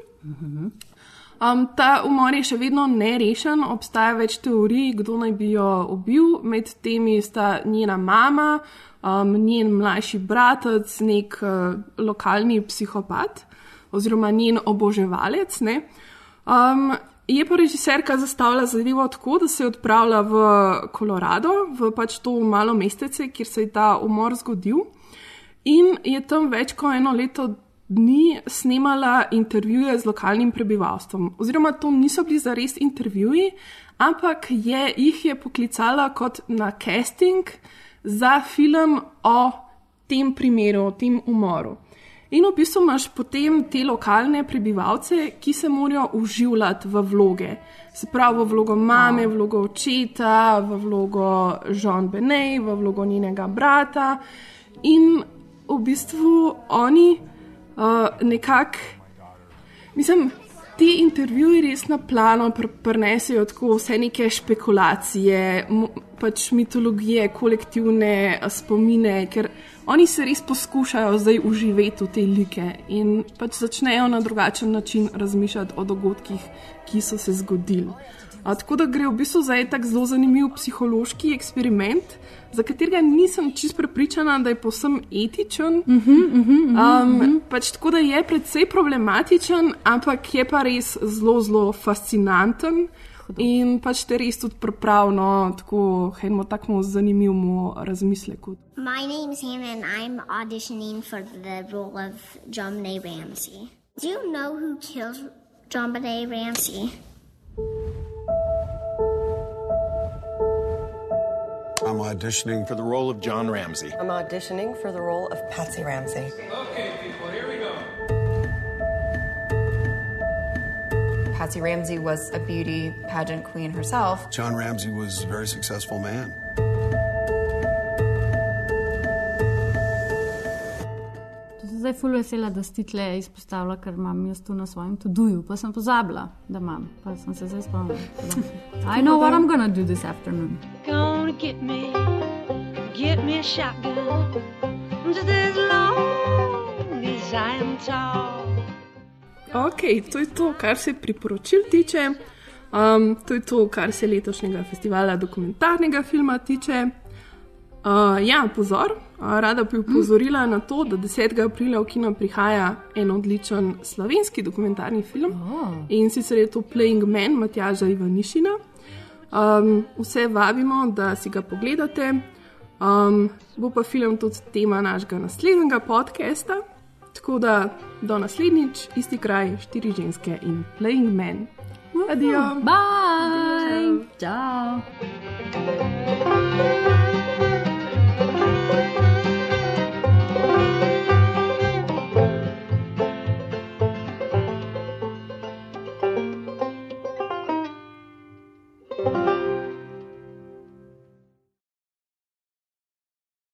Um, ta umor je še vedno nerešen, obstaja več teorij, kdo naj bi jo ubil. Med temi sta njena mama, um, njen mlajši bratec, nek uh, lokalni psihopat oziroma njen oboževalec. Um, je pa režiserka zastavila zadevo tako, da se je odpravila v Kolorado, v pač to malo mestece, kjer se je ta umor zgodil. In je tam več kot eno leto dni snemala intervjuje z lokalnim prebivalstvom. Oziroma, to niso bili zares intervjuji, ampak je, jih je poklicala kot na casting za film o tem primeru, o tem umoru. In v bistvu imaš potem te lokalne prebivalce, ki se morajo uživati v vloge. Se pravi, v vlogo mame, v vlogo očeta, v vlogo Jean Benet, v vlogo njenega brata. In v bistvu oni uh, nekako, mislim, ti intervjuji res na plano pr prenesejo tako vse neke špekulacije, pač mitologije, kolektivne spomine, ker oni se res poskušajo zdaj uživeti v te like in pač začnejo na drugačen način razmišljati o dogodkih, ki so se zgodili. A, tako da gre v bistvu za en tak zelo zanimiv psihološki eksperiment, za katerega nisem čist prepričana, da je posem etičen. Uh -huh, uh -huh, uh -huh. Um, pač tako da je predvsej problematičen, ampak je pa res zelo, zelo fascinanten. In pač te res tudi pripravno, tako enemu takmu zanimivemu razmisleku. My name is Hannah and I'm auditioning for the role of John Benet Ramsey. Do you know who killed John Benet Ramsey? I'm auditioning for the role of John Ramsey. I'm auditioning for the role of Patsy Ramsey. Okay, people, here we go. Patsy Ramsey was a beauty pageant queen herself. John Ramsey was a very successful man. Zdaj ful vesela, da si tle izpostavila, ker imam jaz tu na svojem tuduju, pa sem pozabila, da imam, pa sem se zdaj spomnila. I know what I'm gonna do this afternoon. Gonna get me, get me a shotgun, just as long as I am tall. Ok, to je to, kar se priporočil tiče. Um, to je to, kar se letošnjega festivala dokumentarnega filma tiče. Uh, ja, pozor, rada bi upozorila na to, da 10. aprila v kino prihaja en odličen slovenski dokumentarni film oh. in sicer je to Playing Man Matjaža Ivanišina. Um, vse vabimo, da si ga pogledate. Um, bo pa film tudi tema našega naslednjega podcasta. Tako da do naslednjič, isti kraj, štiri ženske in Playing Man. Adijo. Bye. Ciao.